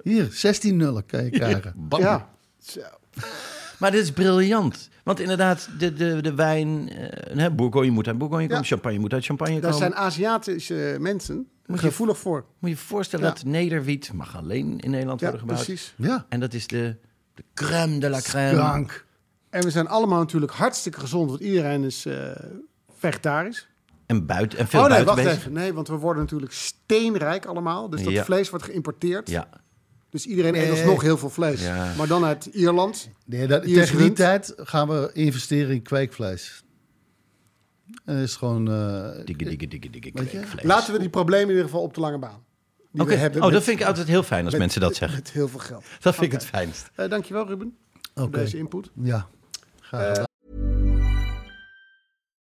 Hier, 16 nullen kan je krijgen. Bam. Ja. Maar dit is briljant. Want inderdaad, de, de, de wijn... eh hè, Bourgogne moet uit Bourgogne komen. Ja. Champagne moet uit Champagne Daar komen. zijn Aziatische mensen Moet je- gevoelig voor. Moet je je voorstellen Ja. dat nederwiet mag alleen in Nederland Ja, worden gebouwd. precies. Ja. En dat is de, de crème de la crème. En we zijn allemaal natuurlijk hartstikke gezond, want iedereen is eh, vegetarisch. En, buiten, en veel oh nee, buiten wacht bezig. even. Nee, want we worden natuurlijk steenrijk allemaal. Dus dat Ja. vlees wordt geïmporteerd. Ja. Dus iedereen eet Nee. alsnog heel veel vlees. Ja. Maar dan uit Ierland. Nee, dat, tegen die tijd gaan we investeren in kweekvlees. En dat is gewoon... eh, Dikke, dikke, dikke, dikke kweekvlees. Laten we die problemen in ieder geval op de lange baan. Die Oké. Oh, dat vind ik altijd heel fijn als met- mensen dat zeggen. Met heel veel geld. Dat vind ik het fijnst. Eh, dankjewel Ruben voor Oké. deze input. Ja, graag gedaan.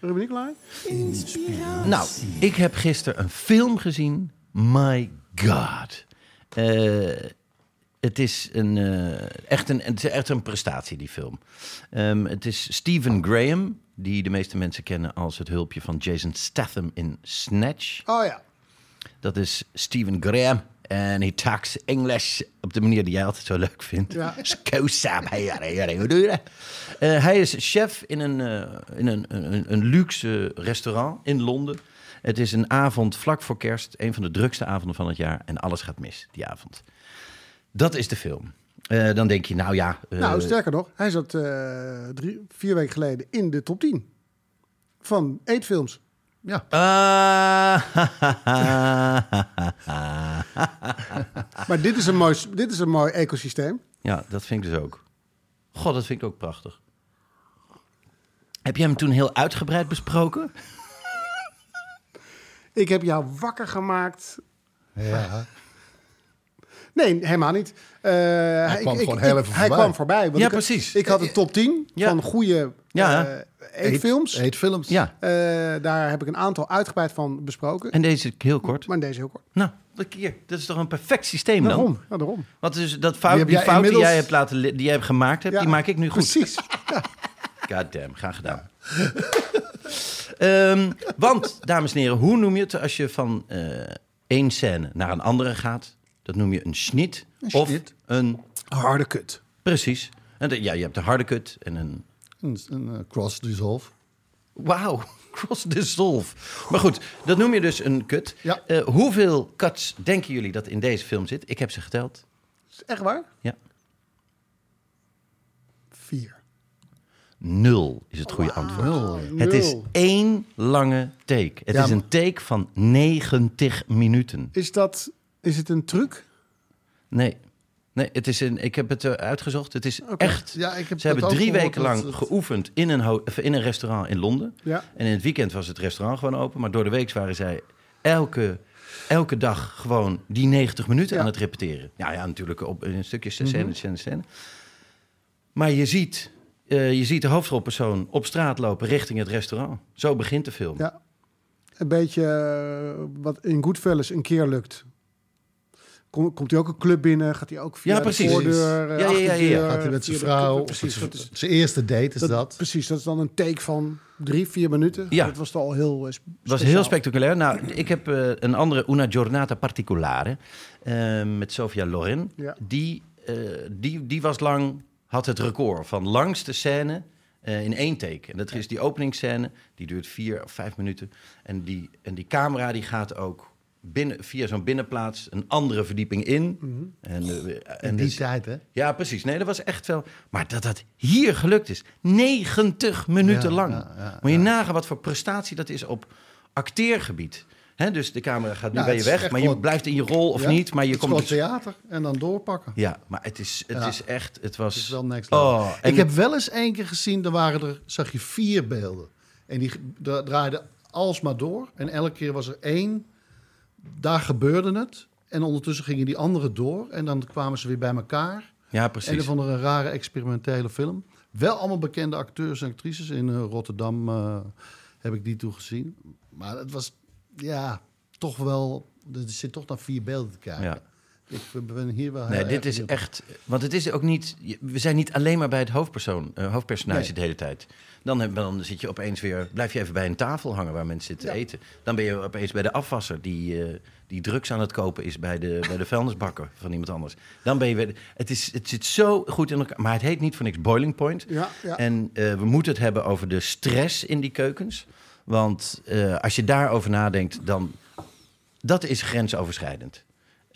Ruben Nicolai? Nou, ik heb gisteren een film gezien. My God. Eh, het, is een, eh, echt een, het is echt een prestatie, die film. Ehm, het is Stephen Graham, die de meeste mensen kennen als het hulpje van Jason Statham in Snatch. Oh ja. Dat is Stephen Graham. En hij talks English op de manier die jij altijd zo leuk vindt. Ja. Eh, hij is chef in, een, eh, in een, een, een luxe restaurant in Londen. Het is een avond vlak voor kerst. Een van de drukste avonden van het jaar. En alles gaat mis die avond. Dat is de film. Eh, dan denk je, nou ja... Nou, sterker nog, hij zat drie, vier weken geleden in de top 10 van eetfilms. Ja. Ah, Maar dit is een mooi, dit is een mooi ecosysteem. Ja, dat vind ik dus ook. God, dat vind ik ook prachtig. Heb je hem toen heel uitgebreid besproken? Ik heb jou wakker gemaakt. ja. Nee, helemaal niet. Eh, hij kwam gewoon heel even Hij voorbij. kwam voorbij. want Ja, ik, precies. Ik had een top 10 Ja. van goede Ja. eh, eetfilms. Eet, eetfilms. Ja. Eh, daar heb ik een aantal uitgebreid van besproken. En deze heel kort. Maar deze heel kort. Nou, hier. Dat is toch een perfect systeem dan? Daarom. Ja, daarom. Want dus dat Die fout, die jij fout die jij hebt laten die jij hebt gemaakt hebt, Ja, die maak ik nu goed. Precies. God damn, graag gedaan. Ehm, want, dames en heren, hoe noem je het als je van eh, één scène naar een andere gaat? Dat noem je een snit. of snit. een... Harde kut. Precies. En de- ja, je hebt een harde cut en een Een, een eh, cross dissolve. Wauw, cross dissolve. Maar goed, dat noem je dus een cut. Ja. Eh, hoeveel cuts denken jullie dat in deze film zit? Ik heb ze geteld. Is echt waar? Ja. Vier. Nul is het goede antwoord. Nul. Het is één lange take. Het Ja, is een take van 90 minuten. Is, dat, is het een truc? Nee. Nee, het is een, ik heb het eh, uitgezocht. Het is echt. Ja, ik heb Ze hebben drie weken lang het- geoefend in een, in een restaurant in Londen. Ja. En in het weekend was het restaurant gewoon open. Maar door de week waren zij elke, elke dag gewoon die 90 minuten Ja. aan het repeteren. Ja, ja natuurlijk op een stukje scène, scène, scène. Maar je ziet, eh, je ziet de hoofdrolpersoon op straat lopen richting het restaurant. Zo begint de film. Ja. Een beetje eh, wat in Goodfellas een keer lukt. Kom- komt hij ook een club binnen? Gaat hij ook via Ja, de voordeur? eh, Ja, ja, ja, ja. Gaat hij met zijn vrouw. Precies, dat is, Zijn eerste date is dat, dat. precies, dat is dan een take van drie, vier minuten. Ja. Dat was al heel eh, was heel spectaculair. Nou, ik heb eh, een andere Una Giornata Particolare eh, met Sofia Loren. Ja. Die, eh, die, die was lang, had het record van langste scène eh, in één take. En dat is die openingsscène, die duurt vier of vijf minuten. En die, en die camera die gaat ook binnen, via zo'n binnenplaats een andere verdieping in. En, eh, In en die dus- tijd, hè? ja, precies. Nee, dat was echt wel. Maar dat dat hier gelukt is, 90 minuten Ja, lang. ja, ja, Moet je nagaan wat voor prestatie dat is op acteergebied. Hè, dus de camera gaat nu bij het je weg, maar je blijft in je rol of niet. Maar je het komt. gewoon dus- theater en dan doorpakken. ja, maar het is, het is echt. Het was. Het is wel next level. Oh, en ik heb wel eens één keer gezien, daar waren er, zag je vier beelden. En die dra- draaiden alsmaar door. En elke keer was er één, daar gebeurde het. En ondertussen gingen die anderen door. En dan kwamen ze weer bij elkaar. Ja, En precies. een van een rare experimentele film. Wel allemaal bekende acteurs en actrices. In eh, Rotterdam eh, heb ik die toen gezien. Maar het was, ja, toch wel... Er zit toch naar vier beelden te kijken. Ja. Ik ben hier wel Nee, dit is echt. Want het is ook niet. We zijn niet alleen maar bij het hoofdpersoon, eh, hoofdpersonage Nee. de hele tijd. Dan, heb, dan zit je opeens weer. Blijf je even bij een tafel hangen waar mensen zitten Ja. eten. Dan ben je opeens bij de afwasser die, eh, die drugs aan het kopen is bij de, bij de vuilnisbakker van iemand anders. Dan ben je weer. Het, is, het zit zo goed in elkaar. Maar het heet niet voor niks Boiling Point. Ja, ja. En eh, we moeten het hebben over de stress in die keukens. Want als je daarover nadenkt, dan. Dat is grensoverschrijdend.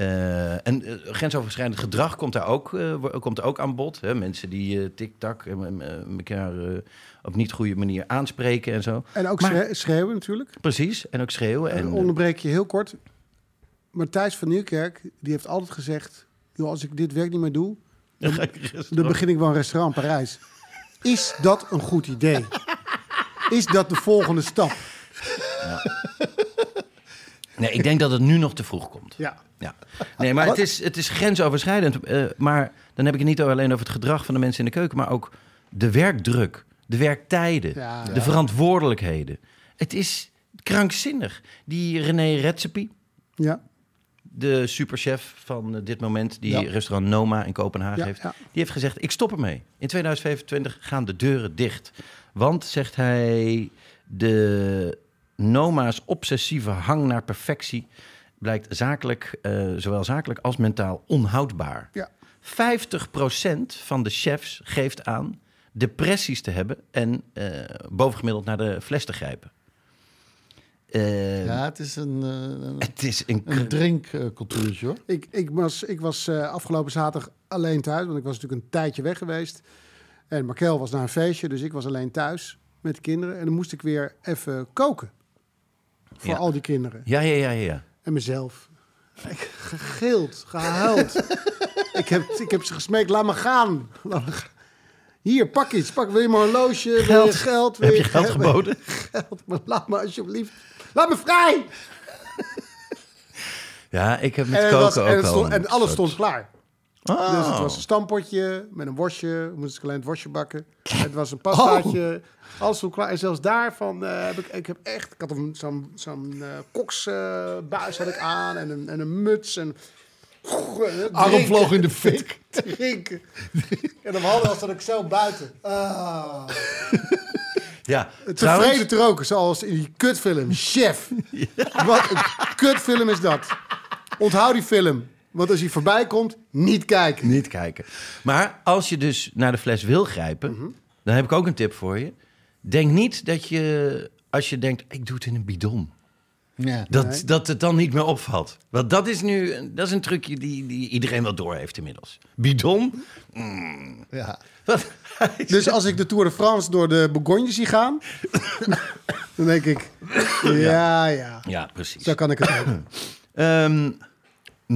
Eh, en eh, grensoverschrijdend gedrag komt daar ook, wo- komt er ook aan bod. Hè? Mensen die tik-tak elkaar op niet goede manier aanspreken en zo. En ook Maar- schreeuwen natuurlijk. Precies, en ook schreeuwen. En onderbreek je heel kort. Matthijs van Nieuwkerk, die heeft altijd gezegd... Joh, als ik dit werk niet meer doe, dan, dan begin ik wel een restaurant in Parijs. Is dat een goed idee? Is dat de volgende stap? nee, ik denk dat het nu nog te vroeg komt. Ja. Ja. Nee, maar het is, het is grensoverschrijdend. eh, maar dan heb ik het niet alleen over het gedrag van de mensen in de keuken, maar ook de werkdruk, de werktijden, Ja. de verantwoordelijkheden. Het is krankzinnig. Die René Redzepi, Ja. de superchef van eh, dit moment, die Ja. restaurant Noma in Kopenhagen heeft, die heeft gezegd: ik stop ermee. In 2025 gaan de deuren dicht. Want, zegt hij, de Noma's obsessieve hang naar perfectie blijkt zakelijk, eh, zowel zakelijk als mentaal onhoudbaar. Ja. 50% van de chefs geeft aan depressies te hebben en eh, bovengemiddeld naar de fles te grijpen. Eh, Ja, het is een, Het is een, een drinkcultuurtje, hoor. Ik, ik was, ik was eh, afgelopen zaterdag alleen thuis, want ik was natuurlijk een tijdje weg geweest. En Markel was naar een feestje, dus ik was alleen thuis met de kinderen. En dan moest ik weer even koken. Voor Ja. al die kinderen. Ja, ja, ja, ja. En mezelf. Ik gegild, gehuild. ik, heb, ik heb ze gesmeekt, laat me gaan. Laat me gaan. Hier, pak iets. Pak, wil je mijn horloge? Wil je Geld. geld? Wil Heb je geld ge- geboden? Geld, maar laat me alsjeblieft. Laat me vrij! Ja, ik heb met En, koken was, ook en, wel stond, een en alles soort- stond klaar. Oh. Dus het was een stampotje met een worstje. Moest ik alleen het worstje bakken. Het was een pastaatje. Alles stond klaar. En zelfs daarvan eh, heb ik, ik heb echt... Ik had een- zo'n zo'n eh, koksbuis had ik aan. En een, en een muts. En, Arm vloog in de fik. drinken. En om half dat ik zo buiten. Ah. Ja, Tevreden te roken, zoals in die kutfilm. Chef. Wat een kutfilm is dat. Onthoud die film. Want als hij voorbij komt, niet kijken. Niet kijken. Maar als je dus naar de fles wil grijpen, Mhm. dan heb ik ook een tip voor je. Denk niet dat je, als je denkt, ik doe het in een bidon. Ja. Dat, Nee. dat het dan niet meer opvalt. Want dat is nu dat is een trucje die, die iedereen wel door heeft inmiddels. Bidon? ja. Wat? Dus als ik de Tour de France door de Bourgogne zie gaan, dan denk ik, ja, ja, Ja, precies. zo kan ik het hebben. Ehm,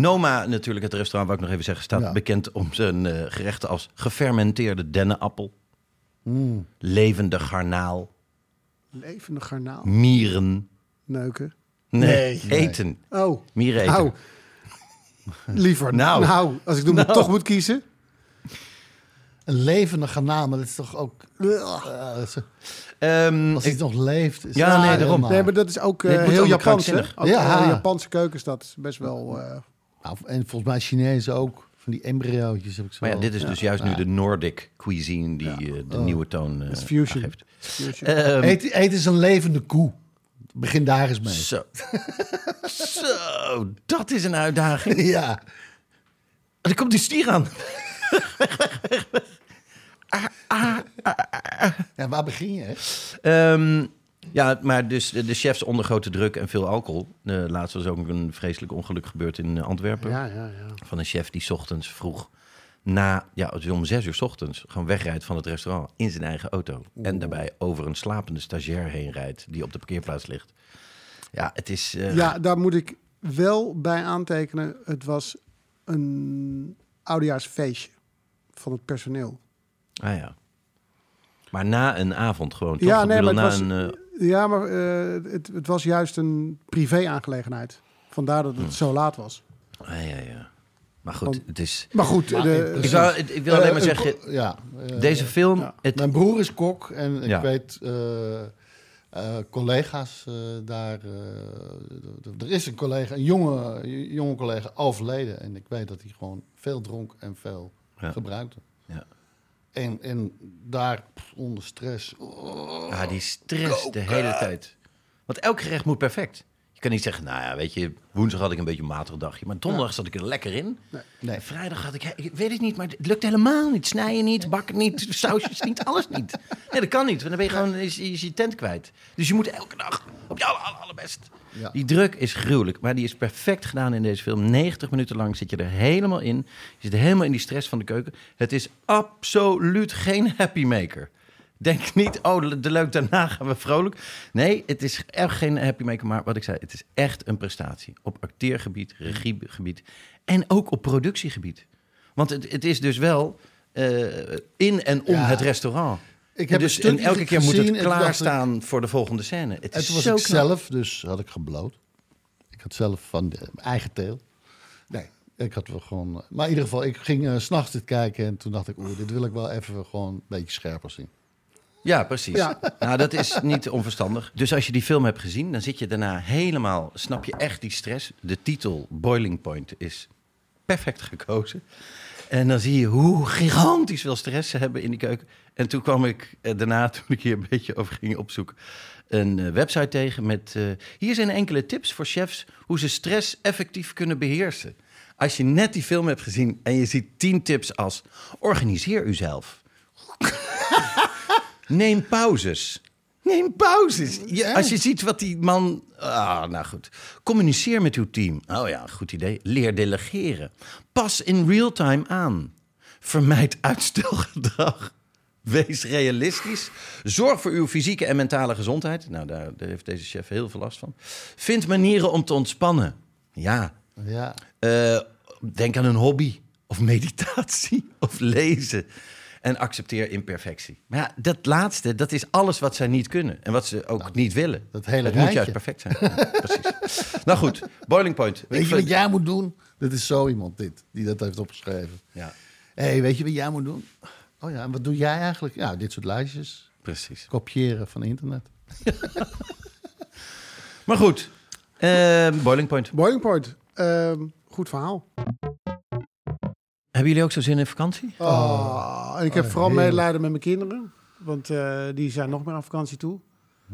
Noma, natuurlijk, het restaurant, wou ik nog even zeggen, staat Ja. bekend om zijn eh, gerechten als gefermenteerde dennenappel, Mm. levende garnaal, Levende garnaal, mieren. neuken. Nee, Nee. eten. Oh, Mieren eten. nou, liever. Nou. Nou, als ik dan toch moet kiezen. Een levende garnaal, maar dat is toch ook... is- Ehm, als ik- hij nog leeft... Is Ja, het nee, daarom. Nee, maar dat is ook eh, Nee, het moet heel Japans. Ook, Ja. de Japanse keuken is dat best wel eh, Nou, en volgens mij Chinezen ook. Van die embryootjes heb ik zo. Maar ja, dit is dus juist nu de Nordic cuisine die eh, de nieuwe toon eh, is fusion. aangeeft. Fusion. Ehm, Eet, eet is een levende koe. Begin daar eens mee. zo. zo, dat is een uitdaging. Ja. Er komt die stier aan. ja, waar begin je? hè? Ja, maar dus de, de chefs onder grote druk en veel alcohol. Uh, laatst was ook een vreselijk ongeluk gebeurd in eh, Antwerpen. ja, ja, ja. Van een chef die 's ochtends vroeg na, ja, het is om zes uur 's ochtends, gewoon wegrijdt van het restaurant in zijn eigen auto. En daarbij over een slapende stagiair heen rijdt die op de parkeerplaats ligt. Ja, het is. eh, Ja, daar moet ik wel bij aantekenen. Het was een oudejaarsfeestje van het personeel. Ah ja. Maar na een avond gewoon. Toch? Ja, nee, bedoel, maar het na was, een, eh, ja, maar eh, het, het was juist een privé-aangelegenheid. Vandaar dat het zo laat was. ah, ja, ja. Maar goed, Want- het is. Maar goed, Maar de, Ik, wil alleen maar Eh, zeggen, een ko- ja, eh, deze film. ja. Het, Mijn broer is kok en ik Ja. weet eh, eh, collega's eh, daar. eh, er is een collega, een jonge, jonge collega overleden. En ik weet dat hij gewoon veel dronk en veel Ja. gebruikte. Ja. En, en daar pff, onder stress. oh, ah, die stress de hele tijd. Want elk gerecht moet perfect. Je kan niet zeggen, nou ja, weet je, woensdag had ik een beetje een matig dagje. Maar donderdag zat ik er lekker in. Nee. En vrijdag had ik, ik weet het niet, maar het lukt helemaal niet. Snijden niet, bakken niet, sausjes niet, alles niet. Nee, dat kan niet, want dan ben je gewoon is, is je tent kwijt. Dus je moet elke dag op je aller, aller, allerbest. Ja. Die druk is gruwelijk, maar die is perfect gedaan in deze film. 90 minuten lang zit je er helemaal in. Je zit helemaal in die stress van de keuken. Het is absoluut geen happy maker. Denk niet, oh, de leuk, daarna gaan we vrolijk. Nee, het is echt geen happy maker. Maar wat ik zei, het is echt een prestatie. Op acteergebied, regiegebied en ook op productiegebied. Want het, het is dus wel eh, in en om Ja. het restaurant. Ik heb dus, en elke keer moet gezien, het klaarstaan voor de volgende scène. Het is was zo ik knap. zelf, dus had ik gebloot. Ik had zelf van de, mijn eigen teel. Nee, ik had wel gewoon... Maar in ieder geval, ik ging eh, s s'nachts dit kijken... en toen dacht ik, oeh, dit wil ik wel even gewoon een beetje scherper zien. Ja, precies. Ja. Nou, dat is niet onverstandig. Dus als je die film hebt gezien, dan zit je daarna helemaal... Snap je echt die stress? De titel Boiling Point is perfect gekozen. En dan zie je hoe gigantisch veel stress ze hebben in die keuken. En toen kwam ik eh, daarna, toen ik hier een beetje over ging opzoeken... een eh, website tegen met... eh, hier zijn enkele tips voor chefs hoe ze stress effectief kunnen beheersen. Als je net die film hebt gezien en je ziet tien tips als... organiseer uzelf. Neem pauzes. Neem pauzes. Je, als je ziet wat die man. Ah, nou goed. Communiceer met uw team. Oh ja, goed idee. Leer delegeren. Pas in real time aan. Vermijd uitstelgedrag. Wees realistisch. Zorg voor uw fysieke en mentale gezondheid. Nou, daar, daar heeft deze chef heel veel last van. Vind manieren om te ontspannen. Ja, Ja, eh, denk aan een hobby of meditatie of lezen. En accepteer imperfectie. Maar ja, dat laatste, dat is alles wat zij niet kunnen. En wat ze ook niet willen. Nou, dat hele Het moet juist perfect zijn. Ja, precies. Nou goed, Boiling Point. weet Ik je wat jij moet doen? Dat is zo iemand dit, die dat heeft opgeschreven. Ja, Hé, hey, weet je wat jij moet doen? Oh ja, en wat doe jij eigenlijk? Ja, dit soort lijstjes. precies. Kopiëren van internet. Maar goed, eh, Boiling Point. Boiling Point. Ehm, goed verhaal. Hebben jullie ook zo zin in vakantie? Oh, en ik heb Oh, vooral heerlijk. medelijden met mijn kinderen. Want eh, die zijn nog meer aan vakantie toe.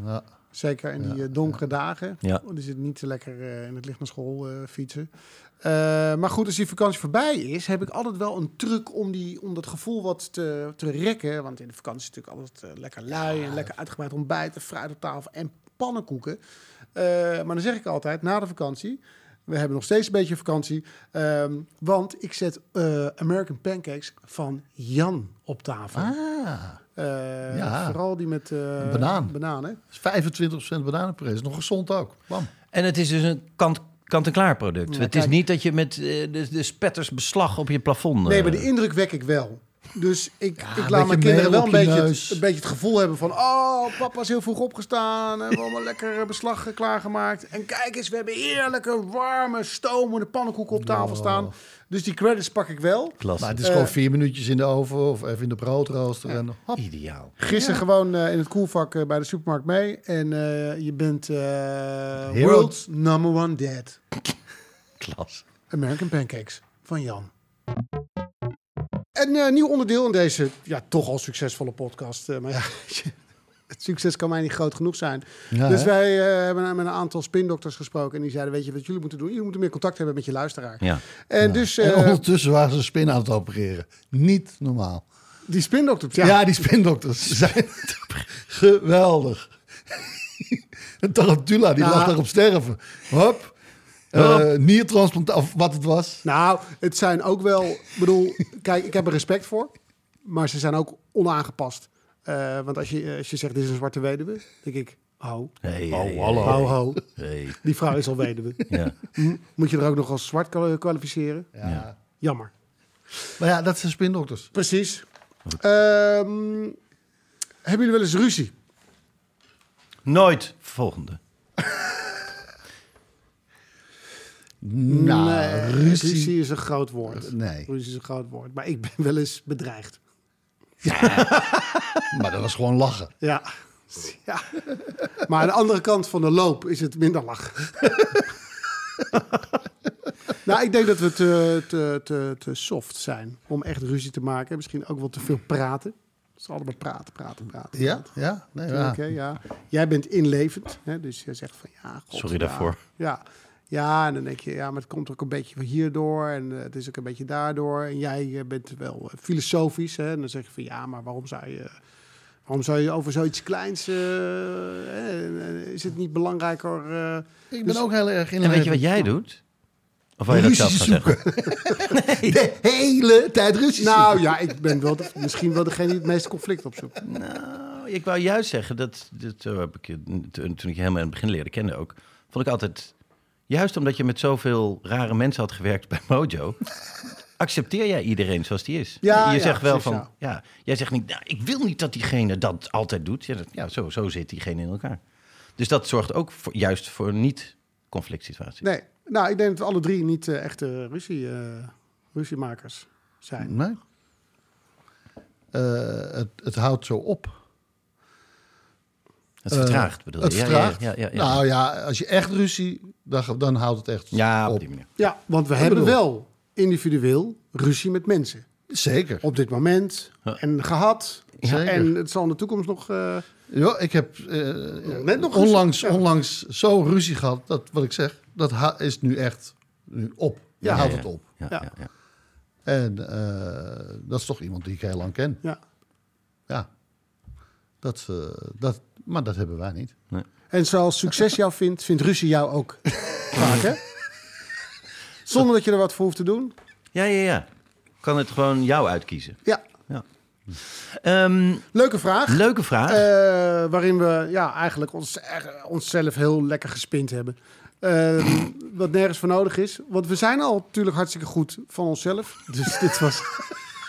Ja. Zeker in die eh, donkere dagen. Ja. Die zitten niet te lekker eh, in het licht naar school eh, fietsen. Eh, maar goed, als die vakantie voorbij is, heb ik altijd wel een truc om, die, om dat gevoel wat te, te rekken. Want in de vakantie is het natuurlijk altijd lekker lui en lekker uitgebreid ontbijten, fruit op tafel en pannenkoeken. Eh, maar dan zeg ik altijd, na de vakantie, we hebben nog steeds een beetje vakantie, ehm, want ik zet eh, American Pancakes van Jan op tafel. Ah, Eh, Ja. Vooral die met eh Banaan. bananen. 25% bananenprijs. Is nog gezond ook. Bam. En het is dus een kant, kant-en-klaar product. Ja, het kijk. is niet dat je met de, de spetters beslag op je plafond... Nee, maar de indruk wek ik wel. Dus ik, ik laat mijn kinderen wel een beetje, het, een beetje het gevoel hebben van... Oh, papa is heel vroeg opgestaan. We hebben allemaal lekker beslag eh, klaargemaakt. En kijk eens, we hebben heerlijke, warme, stomende pannenkoeken op tafel staan. Dus die credits pak ik wel. Klasse. Maar het is Eh, gewoon vier minuutjes in de oven of even in de broodrooster. En hop. Ideaal. Gisteren gewoon eh, in het koelvak bij de supermarkt mee. En eh, je bent eh world's number one dad. Klas. American Pancakes van Jan. Een eh, nieuw onderdeel in deze ja, toch al succesvolle podcast. Eh, maar ja, het succes kan mij niet groot genoeg zijn. Ja, dus hè? wij eh, hebben met een aantal spindokters gesproken. En die zeiden, weet je wat jullie moeten doen? Jullie moeten meer contact hebben met je luisteraar. Ja. En dus En ondertussen waren ze een spin aan het opereren. Niet normaal. die spindokters... Ja, Ja, die spindokters zijn geweldig. En Tarantula, die Nou. lag daar op sterven. Hop. Uh, niertransplantatie, of wat het was. Nou, het zijn ook wel... Ik bedoel, kijk, ik heb er respect voor. Maar ze zijn ook onaangepast. Eh, want als je, als je zegt, dit is een zwarte weduwe, denk ik... Ho, Hey, Oh, hey, hallo. ho, ho. hey. Die vrouw is al weduwe. Ja. Moet je er ook nog als zwart kwa- kwalificeren? Ja. Jammer. Maar ja, dat zijn spindokters. Precies. Ehm, hebben jullie wel eens ruzie? Nooit. Volgende. Nou, nee, ruzie. ruzie is een groot woord. Nee. Ruzie is een groot woord. Maar ik ben wel eens bedreigd. Maar dat was gewoon lachen. Ja. ja. Maar aan de andere kant van de loop is het minder lachen. nou, ik denk dat we te, te, te, te soft zijn om echt ruzie te maken. Misschien ook wel te veel praten. Het is allemaal praten, praten, praten. Ja? Ja? Nee, Ja. ja. Oké, ja. Jij bent inlevend, hè? dus je zegt van ja. God, Sorry ja. daarvoor. Ja. Ja, en dan denk je, ja, maar het komt ook een beetje van hierdoor en eh, het is ook een beetje daardoor. En jij eh, bent wel eh, filosofisch, hè? en dan zeg je van ja, maar waarom zou je, waarom zou je over zoiets kleins, is het niet belangrijker? eh, Ik ben ook heel erg in En weet je wat jij doet? Of wil je dat zelf gaan zeggen? De hele tijd ruzies nou ja, ik ben wel de- misschien wel degene die het meeste conflict opzoekt. Nou, ik wou juist zeggen dat, dat heb ik toen ik je helemaal in het begin leerde kennen ook, vond ik altijd, juist omdat je met zoveel rare mensen had gewerkt bij Mojo, accepteer jij iedereen zoals die is. Ja, je ja, zegt wel van, ja. jij zegt niet, nou, ik wil niet dat diegene dat altijd doet. Ja, dat- ja zo, zo zit diegene in elkaar. Dus dat zorgt ook voor, juist voor niet conflict situaties. Nee, nou, ik denk dat we alle drie niet eh, echte ruzie, eh, ruziemakers zijn. Nee. Eh, het, het houdt zo op. Het vertraagt, bedoel je? Het Ja, ja, vertraagt. Ja, ja, ja, Nou ja, als je echt ruzie, dan, dan houdt het echt Ja, op op. die manier. Ja, want we hebben bedoel- wel individueel ruzie met mensen. Zeker. Op dit moment. En gehad. Zeker. En het zal in de toekomst nog... eh, Ja, ik heb eh, Net nog onlangs, ruzie, onlangs zo ruzie gehad, dat wat ik zeg, dat is nu echt nu op. Ja, Ja, houdt ja, het op. Ja, Ja. ja. Ja, En eh, dat is toch iemand die ik heel lang ken. ja. Ja. Dat, eh, dat, maar dat hebben wij niet. En zoals succes jou vindt, vindt ruzie jou ook vaak, hè? Zonder dat je er wat voor hoeft te doen. ja, ja, ja. Kan het gewoon jou uitkiezen. Ja, Ehm, leuke vraag. leuke vraag. Eh, waarin we ja, eigenlijk ons, onszelf heel lekker gespind hebben. Eh, wat nergens voor nodig is. Want we zijn al natuurlijk hartstikke goed van onszelf. Dus dit was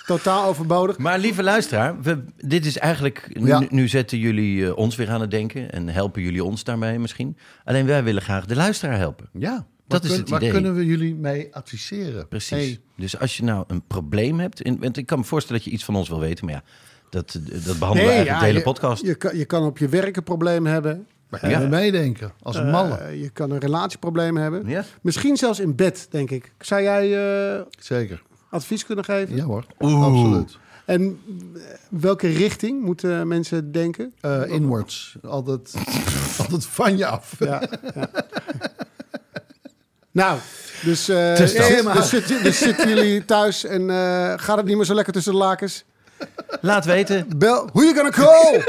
totaal overbodig. Maar lieve luisteraar, we, dit is eigenlijk. Ja. Nu, nu zetten jullie eh, ons weer aan het denken en helpen jullie ons daarmee misschien. Alleen wij willen graag de luisteraar helpen. Ja. Dat waar is kun- het Waar idee. kunnen we jullie mee adviseren? Precies. Hey, Dus als je nou een probleem hebt. Want ik kan me voorstellen dat je iets van ons wil weten, maar ja, dat, dat behandelen we eigenlijk de hele je, podcast. Je kan, je kan op je werk een probleem hebben. kunnen Ja. meedenken als een Eh, malle. je kan een relatieprobleem hebben. Ja? Misschien zelfs in bed, denk ik. Zou jij eh, Zeker. Advies kunnen geven? Ja hoor. Oeh. Absoluut. En eh, welke richting moeten mensen denken? Eh, inwards. Altijd, altijd van je af. Ja, ja. Nou, dus, eh, Dus dus, zitten- dus zitten jullie thuis en eh, gaat het niet meer zo lekker tussen de lakens? Laat weten. Bel, who you gonna call?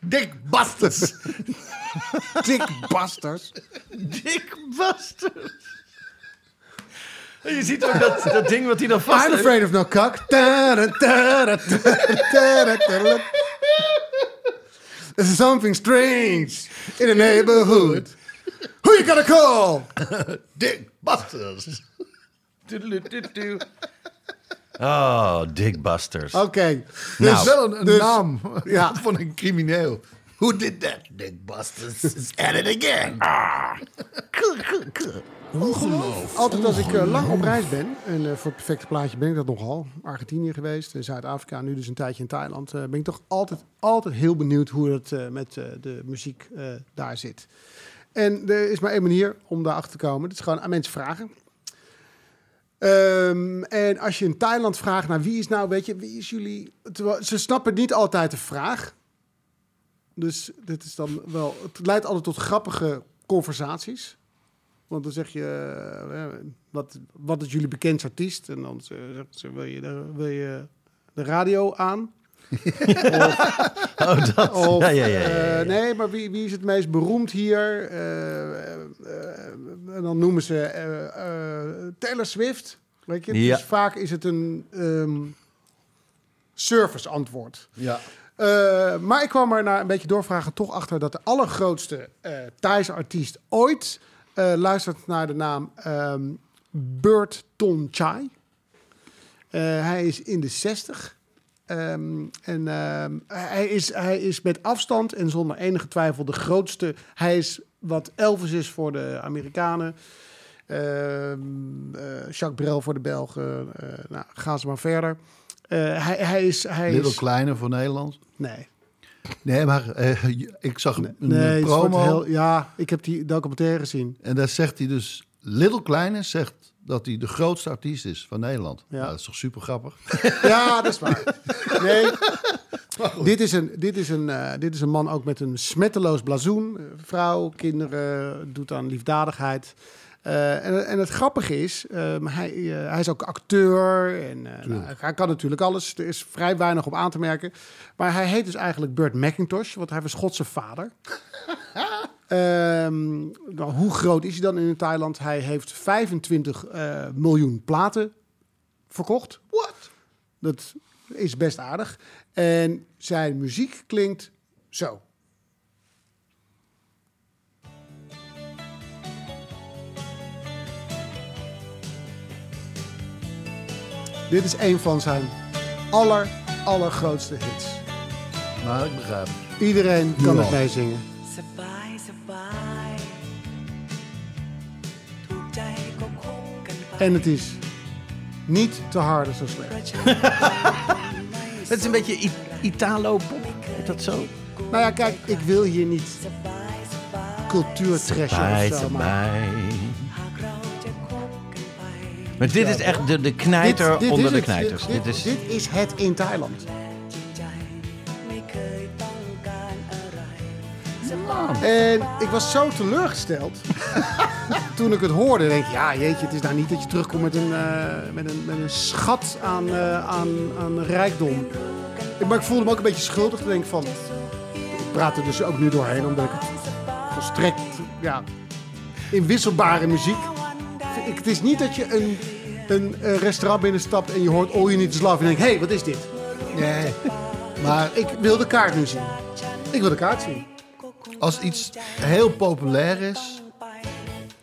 Dick Basters. Dick Basters. Dick Bastard. Je ziet ook dat, dat ding wat hij dan vast I'm heeft. afraid of no cock. There's something strange in the neighborhood. Who you gonna call? Dick. Toedeloetoetoe. Oh, Dick Busters. Oké. Dat Nou, is wel een, een dus- naam ja. van een crimineel. Who did that? Dick Busters. Is at it again. Altijd als ik eh, lang op reis ben, en eh, voor het perfecte plaatje ben ik dat nogal, Argentinië geweest, in Zuid-Afrika, nu dus een tijdje in Thailand, eh, ben ik toch altijd, altijd heel benieuwd hoe het eh, met eh, de muziek eh, daar zit. En er is maar één manier om daarachter te komen. Dat is gewoon aan mensen vragen. Ehm, en als je in Thailand vraagt naar wie is nou, weet je, wie is jullie... Terwijl, ze snappen niet altijd de vraag. Dus dit is dan wel... Het leidt altijd tot grappige conversaties. Want dan zeg je, eh, wat, wat is jullie bekendste artiest? En dan zegt ze, wil je de, wil je de radio aan? Oh, dat. Of, ja, ja, ja, ja, eh, nee, maar wie, wie is het meest beroemd hier? Eh, eh, eh, en dan noemen ze eh, eh, Taylor Swift. Weet je? Ja. Dus vaak is het een ehm service antwoord. Ja. Eh, maar ik kwam er na een beetje doorvragen toch achter dat de allergrootste eh Thaise artiest ooit eh, luistert naar de naam ehm Bert Ton Chai. Eh, hij is in de 60. Ehm, en ehm, hij, is, hij is met afstand en zonder enige twijfel de grootste. Hij is wat Elvis is voor de Amerikanen. Eh, Jacques Brel voor de Belgen. Nou, ga ze maar verder. Hij, hij is... Hij Little is Kleine voor Nederland. nee. Nee, maar eh, ik zag een Nee, promo. heel, ja, ik heb die documentaire gezien. En daar zegt hij dus... Little Kleine zegt dat hij de grootste artiest is van Nederland. Ja. Nou, dat is toch super grappig? Ja, dat is waar. Nee, dit is een, dit is een, eh, dit is een man ook met een smetteloos blazoen. Eh, Vrouw, kinderen, doet aan liefdadigheid. Eh, en, en het grappige is, ehm, hij, eh, hij is ook acteur. En, eh, nou, hij kan natuurlijk alles. Er is vrij weinig op aan te merken. Maar hij heet dus eigenlijk Burt McIntosh, want hij was Schotse vader. Ehm, nou, hoe groot is hij dan in Thailand? Hij heeft 25 eh, miljoen platen verkocht. What? Dat is best aardig. En zijn muziek klinkt zo. Dit is een van zijn aller, allergrootste hits. Maar ik begrijp het. Iedereen kan ja. het meezingen. En het is niet te hard zo slecht. Het is een beetje Italo-pop, is dat zo? Nou ja, kijk, ik wil hier niet cultuurtrash of zo. Maar dit is echt de, de knijter onder de knijters. Dit, is... dit is het in Thailand. En ik was zo teleurgesteld toen ik het hoorde. denk Ik ja jeetje, het is nou niet dat je terugkomt met een, eh, met een, met een schat aan, uh, aan, aan rijkdom. Maar ik voelde me ook een beetje schuldig. te denk van, ik praat er dus ook nu doorheen omdat ik het volstrekt, ja, in wisselbare muziek ik, het is niet dat je een, een, eh, restaurant binnenstapt en je hoort All You Need Is Love en je denkt, hé, hey, wat is dit? Nee. Maar Ik wil de kaart nu zien. Ik wil de kaart zien. als iets heel populair is...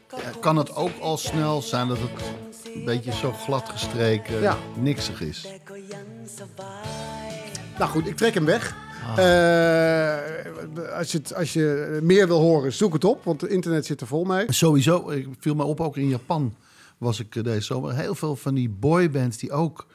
ja, kan het ook al snel zijn dat het een beetje zo glad gestreken, Ja. niksig is. Nou goed, ik trek hem weg. Ah. Eh, als, je het, als je meer wil horen, zoek het op, want het internet zit er vol mee. Sowieso, ik viel me op, ook in Japan was ik eh, deze zomer. Heel veel van die boybands die ook...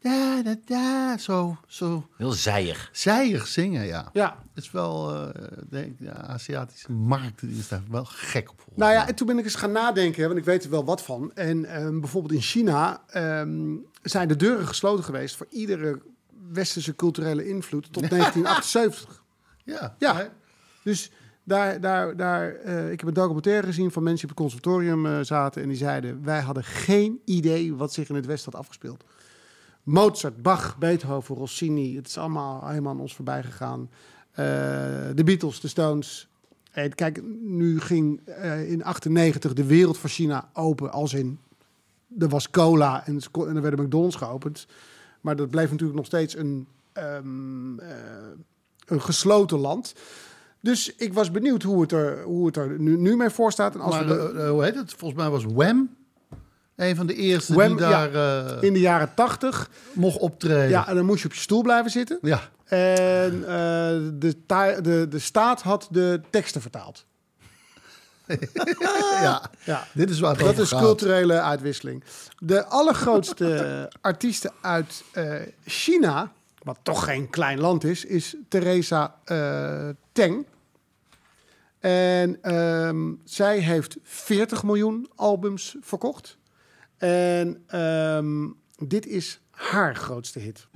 Da, da, da, zo, zo Heel zijig. zijig zingen, ja. Ja. Het is wel, eh, denk, ja, Aziatische markt die is daar wel gek op. Nou ja, en toen ben ik eens gaan nadenken, want ik weet er wel wat van. En ehm, bijvoorbeeld in China ehm, zijn de deuren gesloten geweest voor iedere westerse culturele invloed tot 1978. ja. Ja. Dus daar, daar, daar, eh, ik heb een documentaire gezien van mensen die op het conservatorium eh, zaten. En die zeiden, wij hadden geen idee wat zich in het Westen had afgespeeld. Mozart, Bach, Beethoven, Rossini. Het is allemaal helemaal aan ons voorbij gegaan. Eh, de Beatles, de Stones. En kijk, nu ging in 98 de wereld voor China open. Als in, er was cola en, en er werden McDonald's geopend. Maar dat bleef natuurlijk nog steeds een, ehm, eh, een gesloten land. Dus ik was benieuwd hoe het er, hoe het er nu, nu mee voor staat. En als Maar we de- eh, eh, hoe heet het? Volgens mij was Wham een van de eerste Wham, die daar in de jaren 80. mocht optreden. Ja, en dan moest je op je stoel blijven zitten. ja. En de, de, de staat had de teksten vertaald. Ja. Ja. Dit is waar Dat is gaat. culturele uitwisseling. De allergrootste artiesten uit eh, China, wat toch geen klein land is, is Teresa eh, Teng. En ehm, zij heeft 40 miljoen albums verkocht. En ehm, dit is haar grootste hit.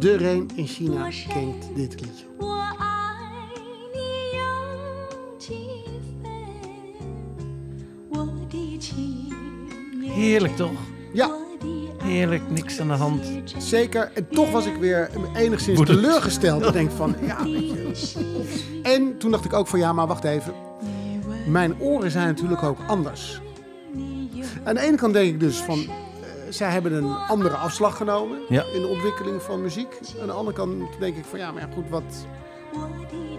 Iedereen in China kent dit liedje. Heerlijk toch? Ja, Heerlijk, niks aan de hand. zeker. En toch was ik weer enigszins teleurgesteld. Ik denk van, ja, weet je. En toen dacht ik ook van, ja, maar wacht even. Mijn oren zijn natuurlijk ook anders. Aan de ene kant denk ik dus van, zij hebben een andere afslag genomen Ja. in de ontwikkeling van muziek. Aan de andere kant denk ik van, ja, maar ja, goed, wat,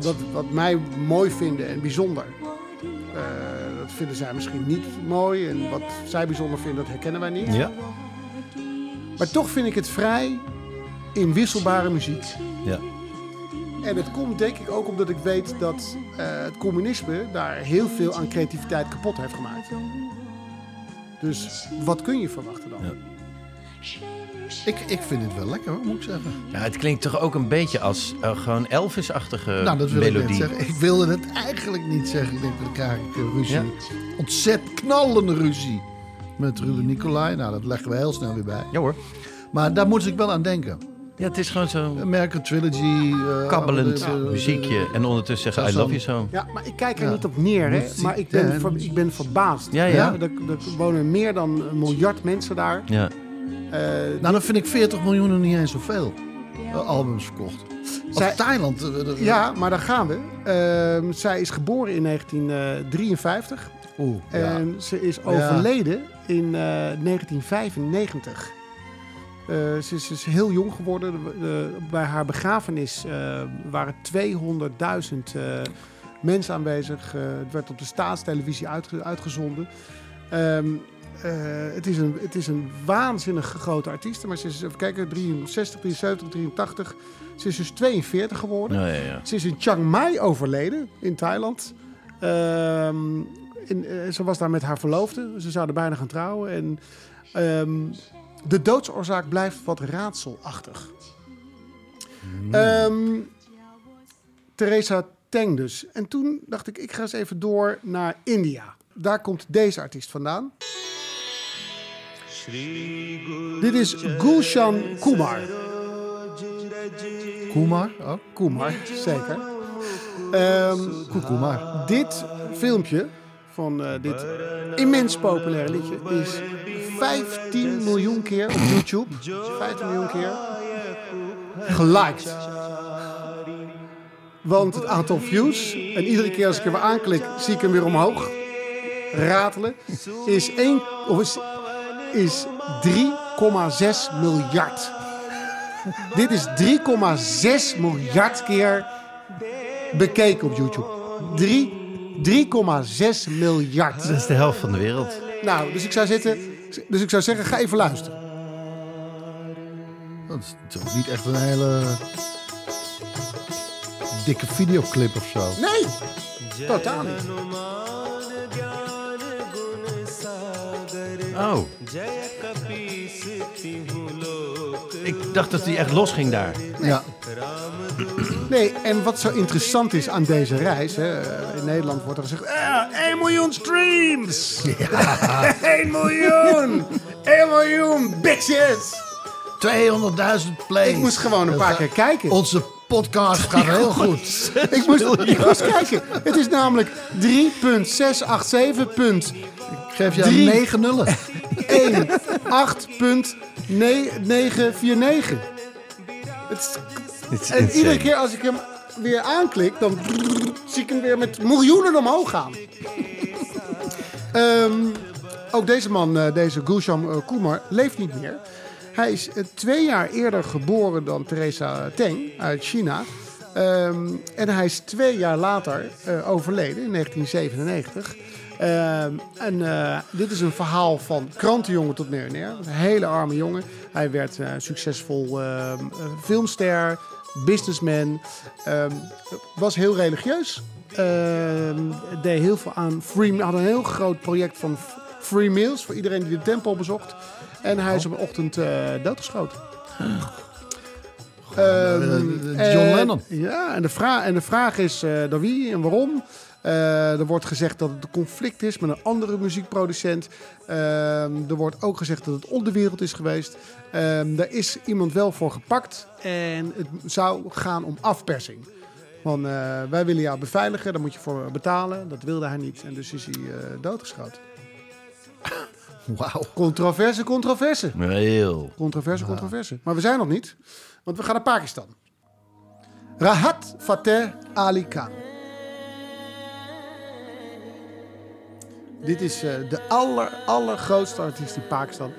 wat, wat mij mooi vinden en bijzonder, eh, dat vinden zij misschien niet mooi. En wat zij bijzonder vinden, dat herkennen wij niet. Ja? Maar toch vind ik het vrij inwisselbare muziek. Ja. En het komt denk ik ook omdat ik weet dat eh, het communisme daar heel veel aan creativiteit kapot heeft gemaakt. Dus wat kun je verwachten dan? Ja. Ik, ik vind het wel lekker, hoor, moet ik zeggen. Ja, het klinkt toch ook een beetje als eh, gewoon Elvis-achtige nou, dat wil ik melodie. net zeggen. Ik wilde het eigenlijk niet zeggen. Ik denk, dan krijg ik eh, ruzie. Ja. Ontzettend knallende ruzie. Met Ruben Nicolai. Nou, dat leggen we heel snel weer bij. Ja hoor. Maar daar moest ik wel aan denken. Ja, het is gewoon zo'n American Trilogy. eh, kabbelend eh, eh, muziekje. En ondertussen zeggen I love you so. Ja, maar ik kijk er Ja. niet op neer, hè? Maar ik ben, ver- ik ben verbaasd. Ja, ja. Er, er wonen meer dan een miljard mensen daar. Ja. Eh, Nou, dan vind ik 40 miljoen niet eens zoveel. eh, albums verkocht. Als Zij- Thailand. eh, eh, ja, maar daar gaan we. Ehm, zij is geboren in 1953 Oeh, ja. en ze is overleden in eh, 1995. Eh, ze, is, is heel jong geworden. De- de- bij haar begrafenis eh, waren 200.000 eh, mensen aanwezig. Het werd op de staatstelevisie uitge- uitgezonden. Ehm, eh, het, is een, het is een waanzinnig grote artiest. Maar ze is, even kijken, 63, 73, 83. Ze is dus 42 geworden. Ja, ja, ja. Ze is in Chiang Mai overleden, in Thailand. Ehm, in, ze was daar met haar verloofde. Ze zouden bijna gaan trouwen. En ehm, de doodsoorzaak blijft wat raadselachtig. Ehm, Theresa Teng dus. En toen dacht ik, ik ga eens even door naar India. Daar komt deze artiest vandaan. Dit is Gulshan Kumar. Kumar ook. Kumar, zeker. Ehm, Kumar. dit filmpje van eh, dit immens populaire liedje is 15 miljoen keer op YouTube. 15 miljoen keer geliked. Want het aantal views, en iedere keer als ik er weer aanklik, zie ik hem weer omhoog ratelen, is, 1, of is, is 3,6 miljard. Dit is 3,6 miljard keer bekeken op YouTube. 3 3,6 miljard. Dat is de helft van de wereld. Nou, dus ik zou zitten, dus ik zou zeggen, ga even luisteren. Dat is toch niet echt een hele dikke videoclip of zo. Nee, totaal niet. Oh. Ik dacht dat hij echt los ging daar. Ja, Nee, en wat zo interessant is aan deze reis, hè, eh, in Nederland wordt er gezegd, ah, 1 miljoen streams! 1 miljoen! 1 miljoen bitches! 200.000 plays. Ik moest gewoon een paar keer kijken. Onze podcast gaat heel goed. Ik moest, ik moest kijken. Het is namelijk 3.687. punt Ik geef Drie. 9 nullen. 1, 8.949. Het is En iedere keer als ik hem weer aanklik, dan zie ik hem weer met miljoenen omhoog gaan. Ehm, ook deze man, eh, deze Gulsham eh, Kumar, leeft niet meer. Hij is eh, twee jaar eerder geboren dan Theresa Teng uit China. Ehm, en hij is twee jaar later overleden, in 1997. Ehm, en dit is een verhaal van krantenjongen tot miljonair. Een hele arme jongen. Hij werd succesvol filmster, businessman. Ehm, was heel religieus. Ehm, deed heel veel aan free, had een heel groot project van free meals voor iedereen die de tempel bezocht. En hij is op een ochtend eh, doodgeschoten. Ehm, Eh, John en- Lennon. Ja, en de, vraag, en de vraag is eh, door wie en waarom. Eh, er wordt gezegd dat het een conflict is met een andere muziekproducent. Ehm, er wordt ook gezegd dat het onderwereld is geweest. Ehm daar is iemand wel voor gepakt. En het zou gaan om afpersing. Van eh, wij willen jou beveiligen, daar moet je voor betalen. Dat wilde hij niet. En dus is hij eh, doodgeschoten. Wauw. Controverse, controverse. Heel. Controverse, controverse. Maar we zijn nog niet, want we gaan naar Pakistan. Rahat Fateh Ali Khan. Dit is eh, de aller, allergrootste artiest in Pakistan.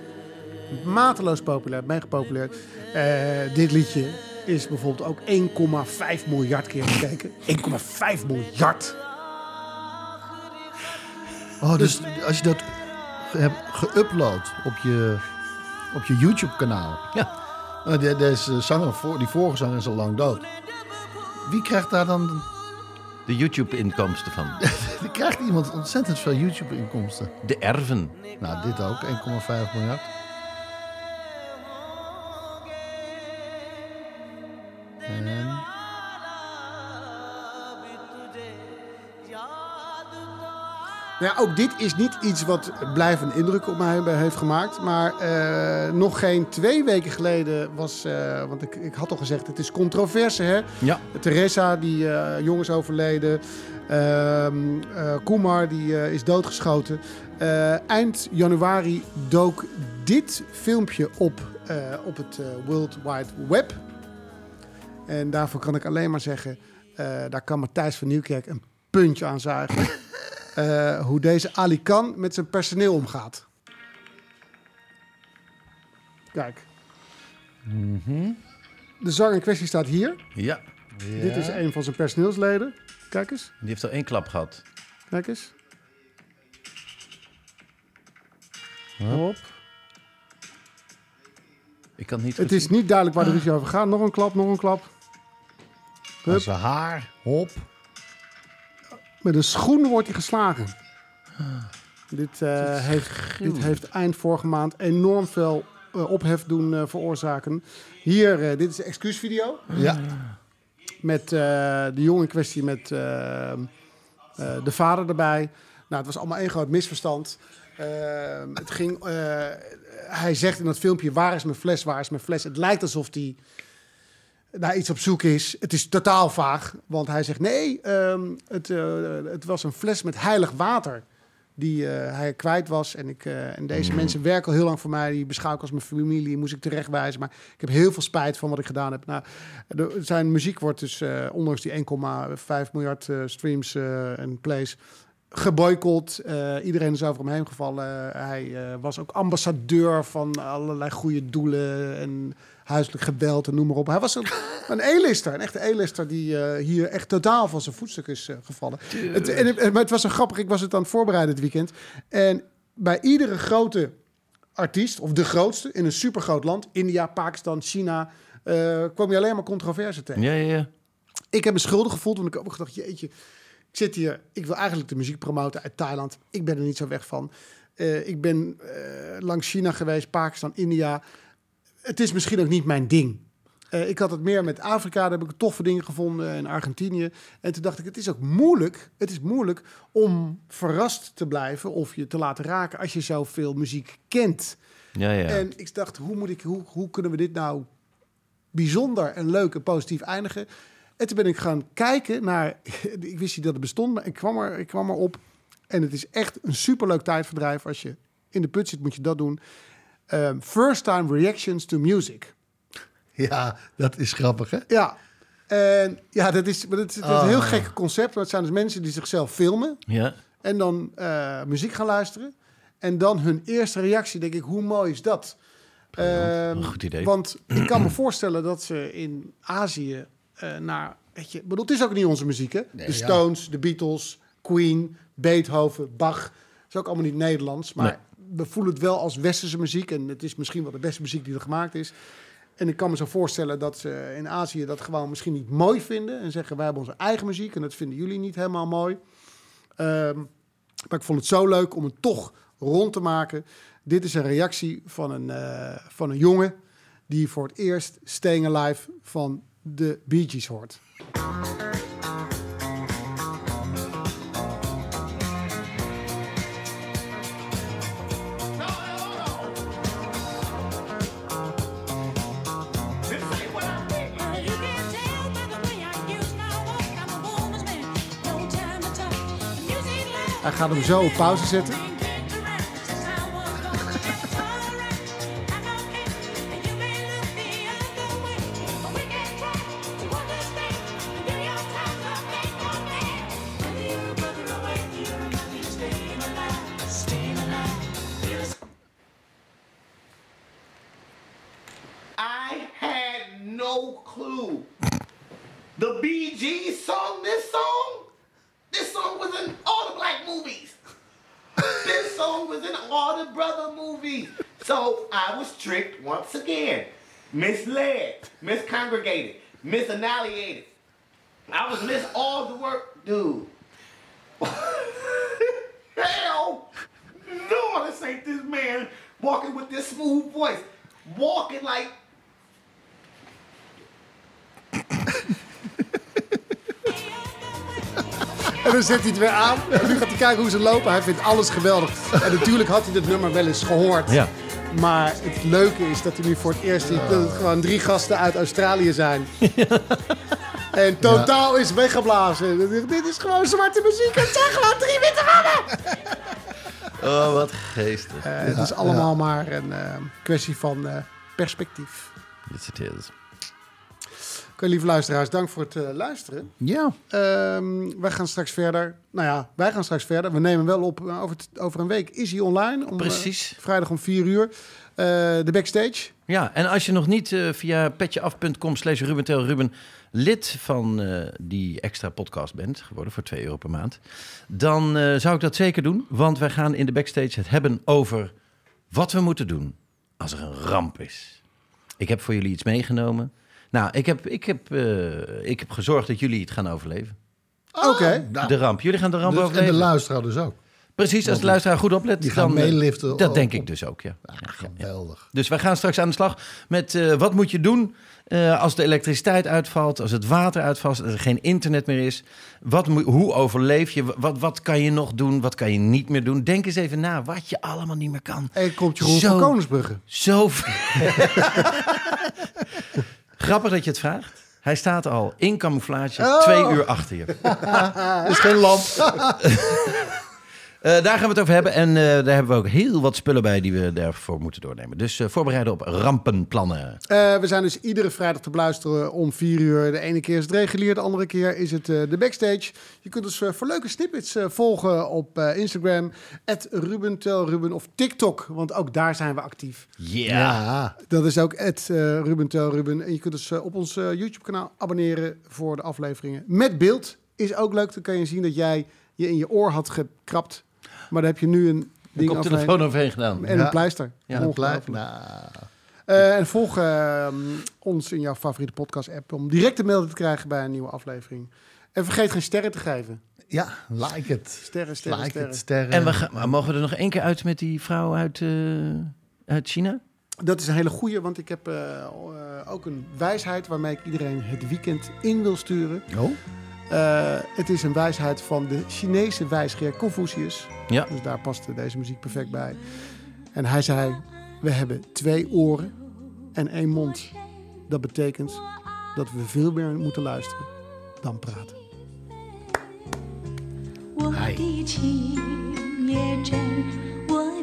Mateloos populair, mega populair. Eh, dit liedje is bijvoorbeeld ook 1,5 miljard keer gekeken. 1,5 miljard. Oh, dus als je dat hebt geüpload op je, op je YouTube-kanaal. Ja. De, deze zanger, die vorige zanger is al lang dood. Wie krijgt daar dan... De YouTube-inkomsten van. Er krijgt iemand ontzettend veel YouTube-inkomsten. De erven. Nou, dit ook, 1,5 miljard. Nou ook dit is niet iets wat blijvende indruk op mij heeft gemaakt. Maar eh, nog geen twee weken geleden was... eh, want ik, ik had al gezegd, het is controverse, hè? Ja. Teresa, die eh jong is overleden. Ehm eh, Kumar, die is doodgeschoten. Eind januari dook dit filmpje op, op het World Wide Web. En daarvoor kan ik alleen maar zeggen... daar kan Matthijs van Nieuwkerk een puntje aan zuigen. Eh, hoe deze Ali Khan met zijn personeel omgaat. Kijk. De zanger in kwestie staat hier. Ja. Dit is een van zijn personeelsleden. Kijk eens, Die heeft er één klap gehad. kijk eens. Hop. Ik kan het niet Het is niet duidelijk waar de ruzie over gaat. Nog een klap, nog een klap. Hup. Zijn haar, hop. Met een schoen wordt hij geslagen. Dit, eh, heeft, dit heeft eind vorige maand enorm veel eh, ophef doen eh, veroorzaken. Hier, dit is de excuusvideo. Ja. Met de jongen in kwestie met de vader erbij. Nou, het was allemaal één groot misverstand. Het ging, hij zegt in dat filmpje, waar is mijn fles, waar is mijn fles? Het lijkt alsof hij naar iets op zoek is. Het is totaal vaag, want hij zegt nee, ehm, het, eh, het was een fles met heilig water die eh, hij kwijt was. En, ik, eh, en deze mensen werken al heel lang voor mij. Die beschouw ik als mijn familie, moest ik terechtwijzen. Maar ik heb heel veel spijt van wat ik gedaan heb. Nou, de- zijn muziek wordt dus, ondanks die 1,5 miljard streams en plays, geboycott. Iedereen is over hem heen gevallen. hij was ook ambassadeur van allerlei goede doelen en huiselijk geweld en noem maar op. Hij was een, een E-lister, een echte E-lister die eh, hier echt totaal van zijn voetstuk is eh, gevallen. Het, en, maar het was zo grappig, ik was het aan het voorbereiden het weekend. En bij iedere grote artiest, of de grootste, in een supergroot land, India, Pakistan, China, eh, kwam je alleen maar controverse tegen. Ja, ja, ja. Ik heb me schuldig gevoeld, want ik heb ook gedacht, jeetje, ik zit hier, ik wil eigenlijk de muziek promoten uit Thailand. Ik ben er niet zo weg van. Ik ben langs China geweest, Pakistan, India. Het is misschien ook niet mijn ding. Eh, ik had het meer met Afrika, daar heb ik toffe dingen gevonden in Argentinië. En toen dacht ik, het is ook moeilijk, het is moeilijk om verrast te blijven of je te laten raken als je zoveel muziek kent. Ja, ja. En ik dacht, hoe, moet ik, hoe, hoe kunnen we dit nou bijzonder en leuk en positief eindigen? En toen ben ik gaan kijken naar... Ik wist niet dat het bestond, maar ik kwam, er, ik kwam erop. En het is echt een superleuk tijdverdrijf. Als je in de put zit, moet je dat doen. Ehm, first time reactions to music. Ja, dat is grappig, hè? Ja. En ja, dat is, maar dat is, dat is een Ah. heel gek concept. Maar het zijn dus mensen die zichzelf filmen. ja. En dan eh, muziek gaan luisteren. En dan hun eerste reactie, denk ik, hoe mooi is dat? Ehm, goed idee. Want ik kan me voorstellen dat ze in Azië eh, naar... Weet je, ik bedoel, het is ook niet onze muziek, hè? de ja. Stones, de Beatles, Queen, Beethoven, Bach. Dat is ook allemaal niet Nederlands. Maar we voelen het wel als westerse muziek. En het is misschien wel de beste muziek die er gemaakt is. En ik kan me zo voorstellen dat ze in Azië dat gewoon misschien niet mooi vinden. En zeggen, wij hebben onze eigen muziek en dat vinden jullie niet helemaal mooi. Ehm, maar ik vond het zo leuk om het toch rond te maken. Dit is een reactie van een, eh, van een jongen die voor het eerst Staying Alive van de Bee Gees hoort. Hij gaat hem zo op pauze zetten. Again. Misled, miscongregated, misannihilated. I was miss all the work, dude. Hell no, this ain't this man walking with this smooth voice. Walking like En dan zet hij het weer aan. En nu gaat hij kijken hoe ze lopen. Hij vindt alles geweldig. En natuurlijk had hij dit nummer wel eens gehoord. Ja. Maar het leuke is dat hij nu voor het eerst ziet dat het gewoon drie gasten uit Australië zijn. En totaal is weggeblazen. Dit is gewoon zwarte muziek. Het zijn gewoon drie witte mannen. Oh, wat geestig. Eh, het is allemaal maar een eh, kwestie van eh, perspectief. Yes, it is. Oké, lieve luisteraars, dank voor het eh, luisteren. Ja. Ehm, wij gaan straks verder. Nou ja, wij gaan straks verder. We nemen wel op eh, over, t- over een week. Is hij online? Om, eh, Precies. vrijdag om 4 uur. De backstage. Ja, en als je nog niet via petjeaf.com slash Ruben lid van die extra podcast bent geworden voor 2 euro per maand, dan zou ik dat zeker doen. Want wij gaan in de backstage het hebben over wat we moeten doen als er een ramp is. Ik heb voor jullie iets meegenomen. Nou, ik heb, ik heb, eh, ik heb gezorgd dat jullie het gaan overleven. Oké. Nou, De ramp. Jullie gaan de ramp dus- en overleven. de luisteraar dus ook. Precies, als de luisteraar goed oplet. Die gaan dan, eh, meeliften Dat denk ik dus ook, ja. Ah, geweldig. Dus wij gaan straks aan de slag met eh, wat moet je doen eh, als de elektriciteit uitvalt, als het water uitvalt, als er geen internet meer is. Wat moet, hoe overleef je? Wat, wat kan je nog doen? Wat kan je niet meer doen? Denk eens even na wat je allemaal niet meer kan. En komt Jeroen Zo. van Koningsbrugge. Zo. Grappig dat je het vraagt. Hij staat al in camouflage Oh. twee uur achter je. Is geen lamp. Eh, daar gaan we het over hebben. En eh, daar hebben we ook heel wat spullen bij die we daarvoor moeten doornemen. Dus eh, voorbereiden op rampenplannen. Eh, we zijn dus iedere vrijdag te beluisteren om 4 uur. De ene keer is het regulier, de andere keer is het eh, de backstage. Je kunt ons voor leuke snippets volgen op eh, Instagram. @rubentelruben of TikTok, want ook daar zijn we actief. Yeah. Ja. Dat is ook het Rubentelruben. En je kunt dus op ons eh, YouTube-kanaal abonneren voor de afleveringen. Met beeld is ook leuk. Dan kan je zien dat jij je in je oor had gekrapt. Maar daar heb je nu een Ik ding heb overheen. telefoon overheen gedaan. En Ja. een pleister. Ja, blijft. Ongelooflijk. Nou, Eh, en volg eh, ons in jouw favoriete podcast-app om direct een melding te krijgen bij een nieuwe aflevering. En vergeet geen sterren te geven. ja, like het. Sterren, sterren, Like sterren. het, sterren. En we gaan, mogen we er nog één keer uit met die vrouw uit, eh, uit China? Dat is een hele goeie, want ik heb eh, ook een wijsheid waarmee ik iedereen het weekend in wil sturen. Oh, Eh, het is een wijsheid van de Chinese wijsgeer Confucius. Ja. Dus daar past deze muziek perfect bij. En hij zei, we hebben twee oren en één mond. Dat betekent dat we veel meer moeten luisteren dan praten. 我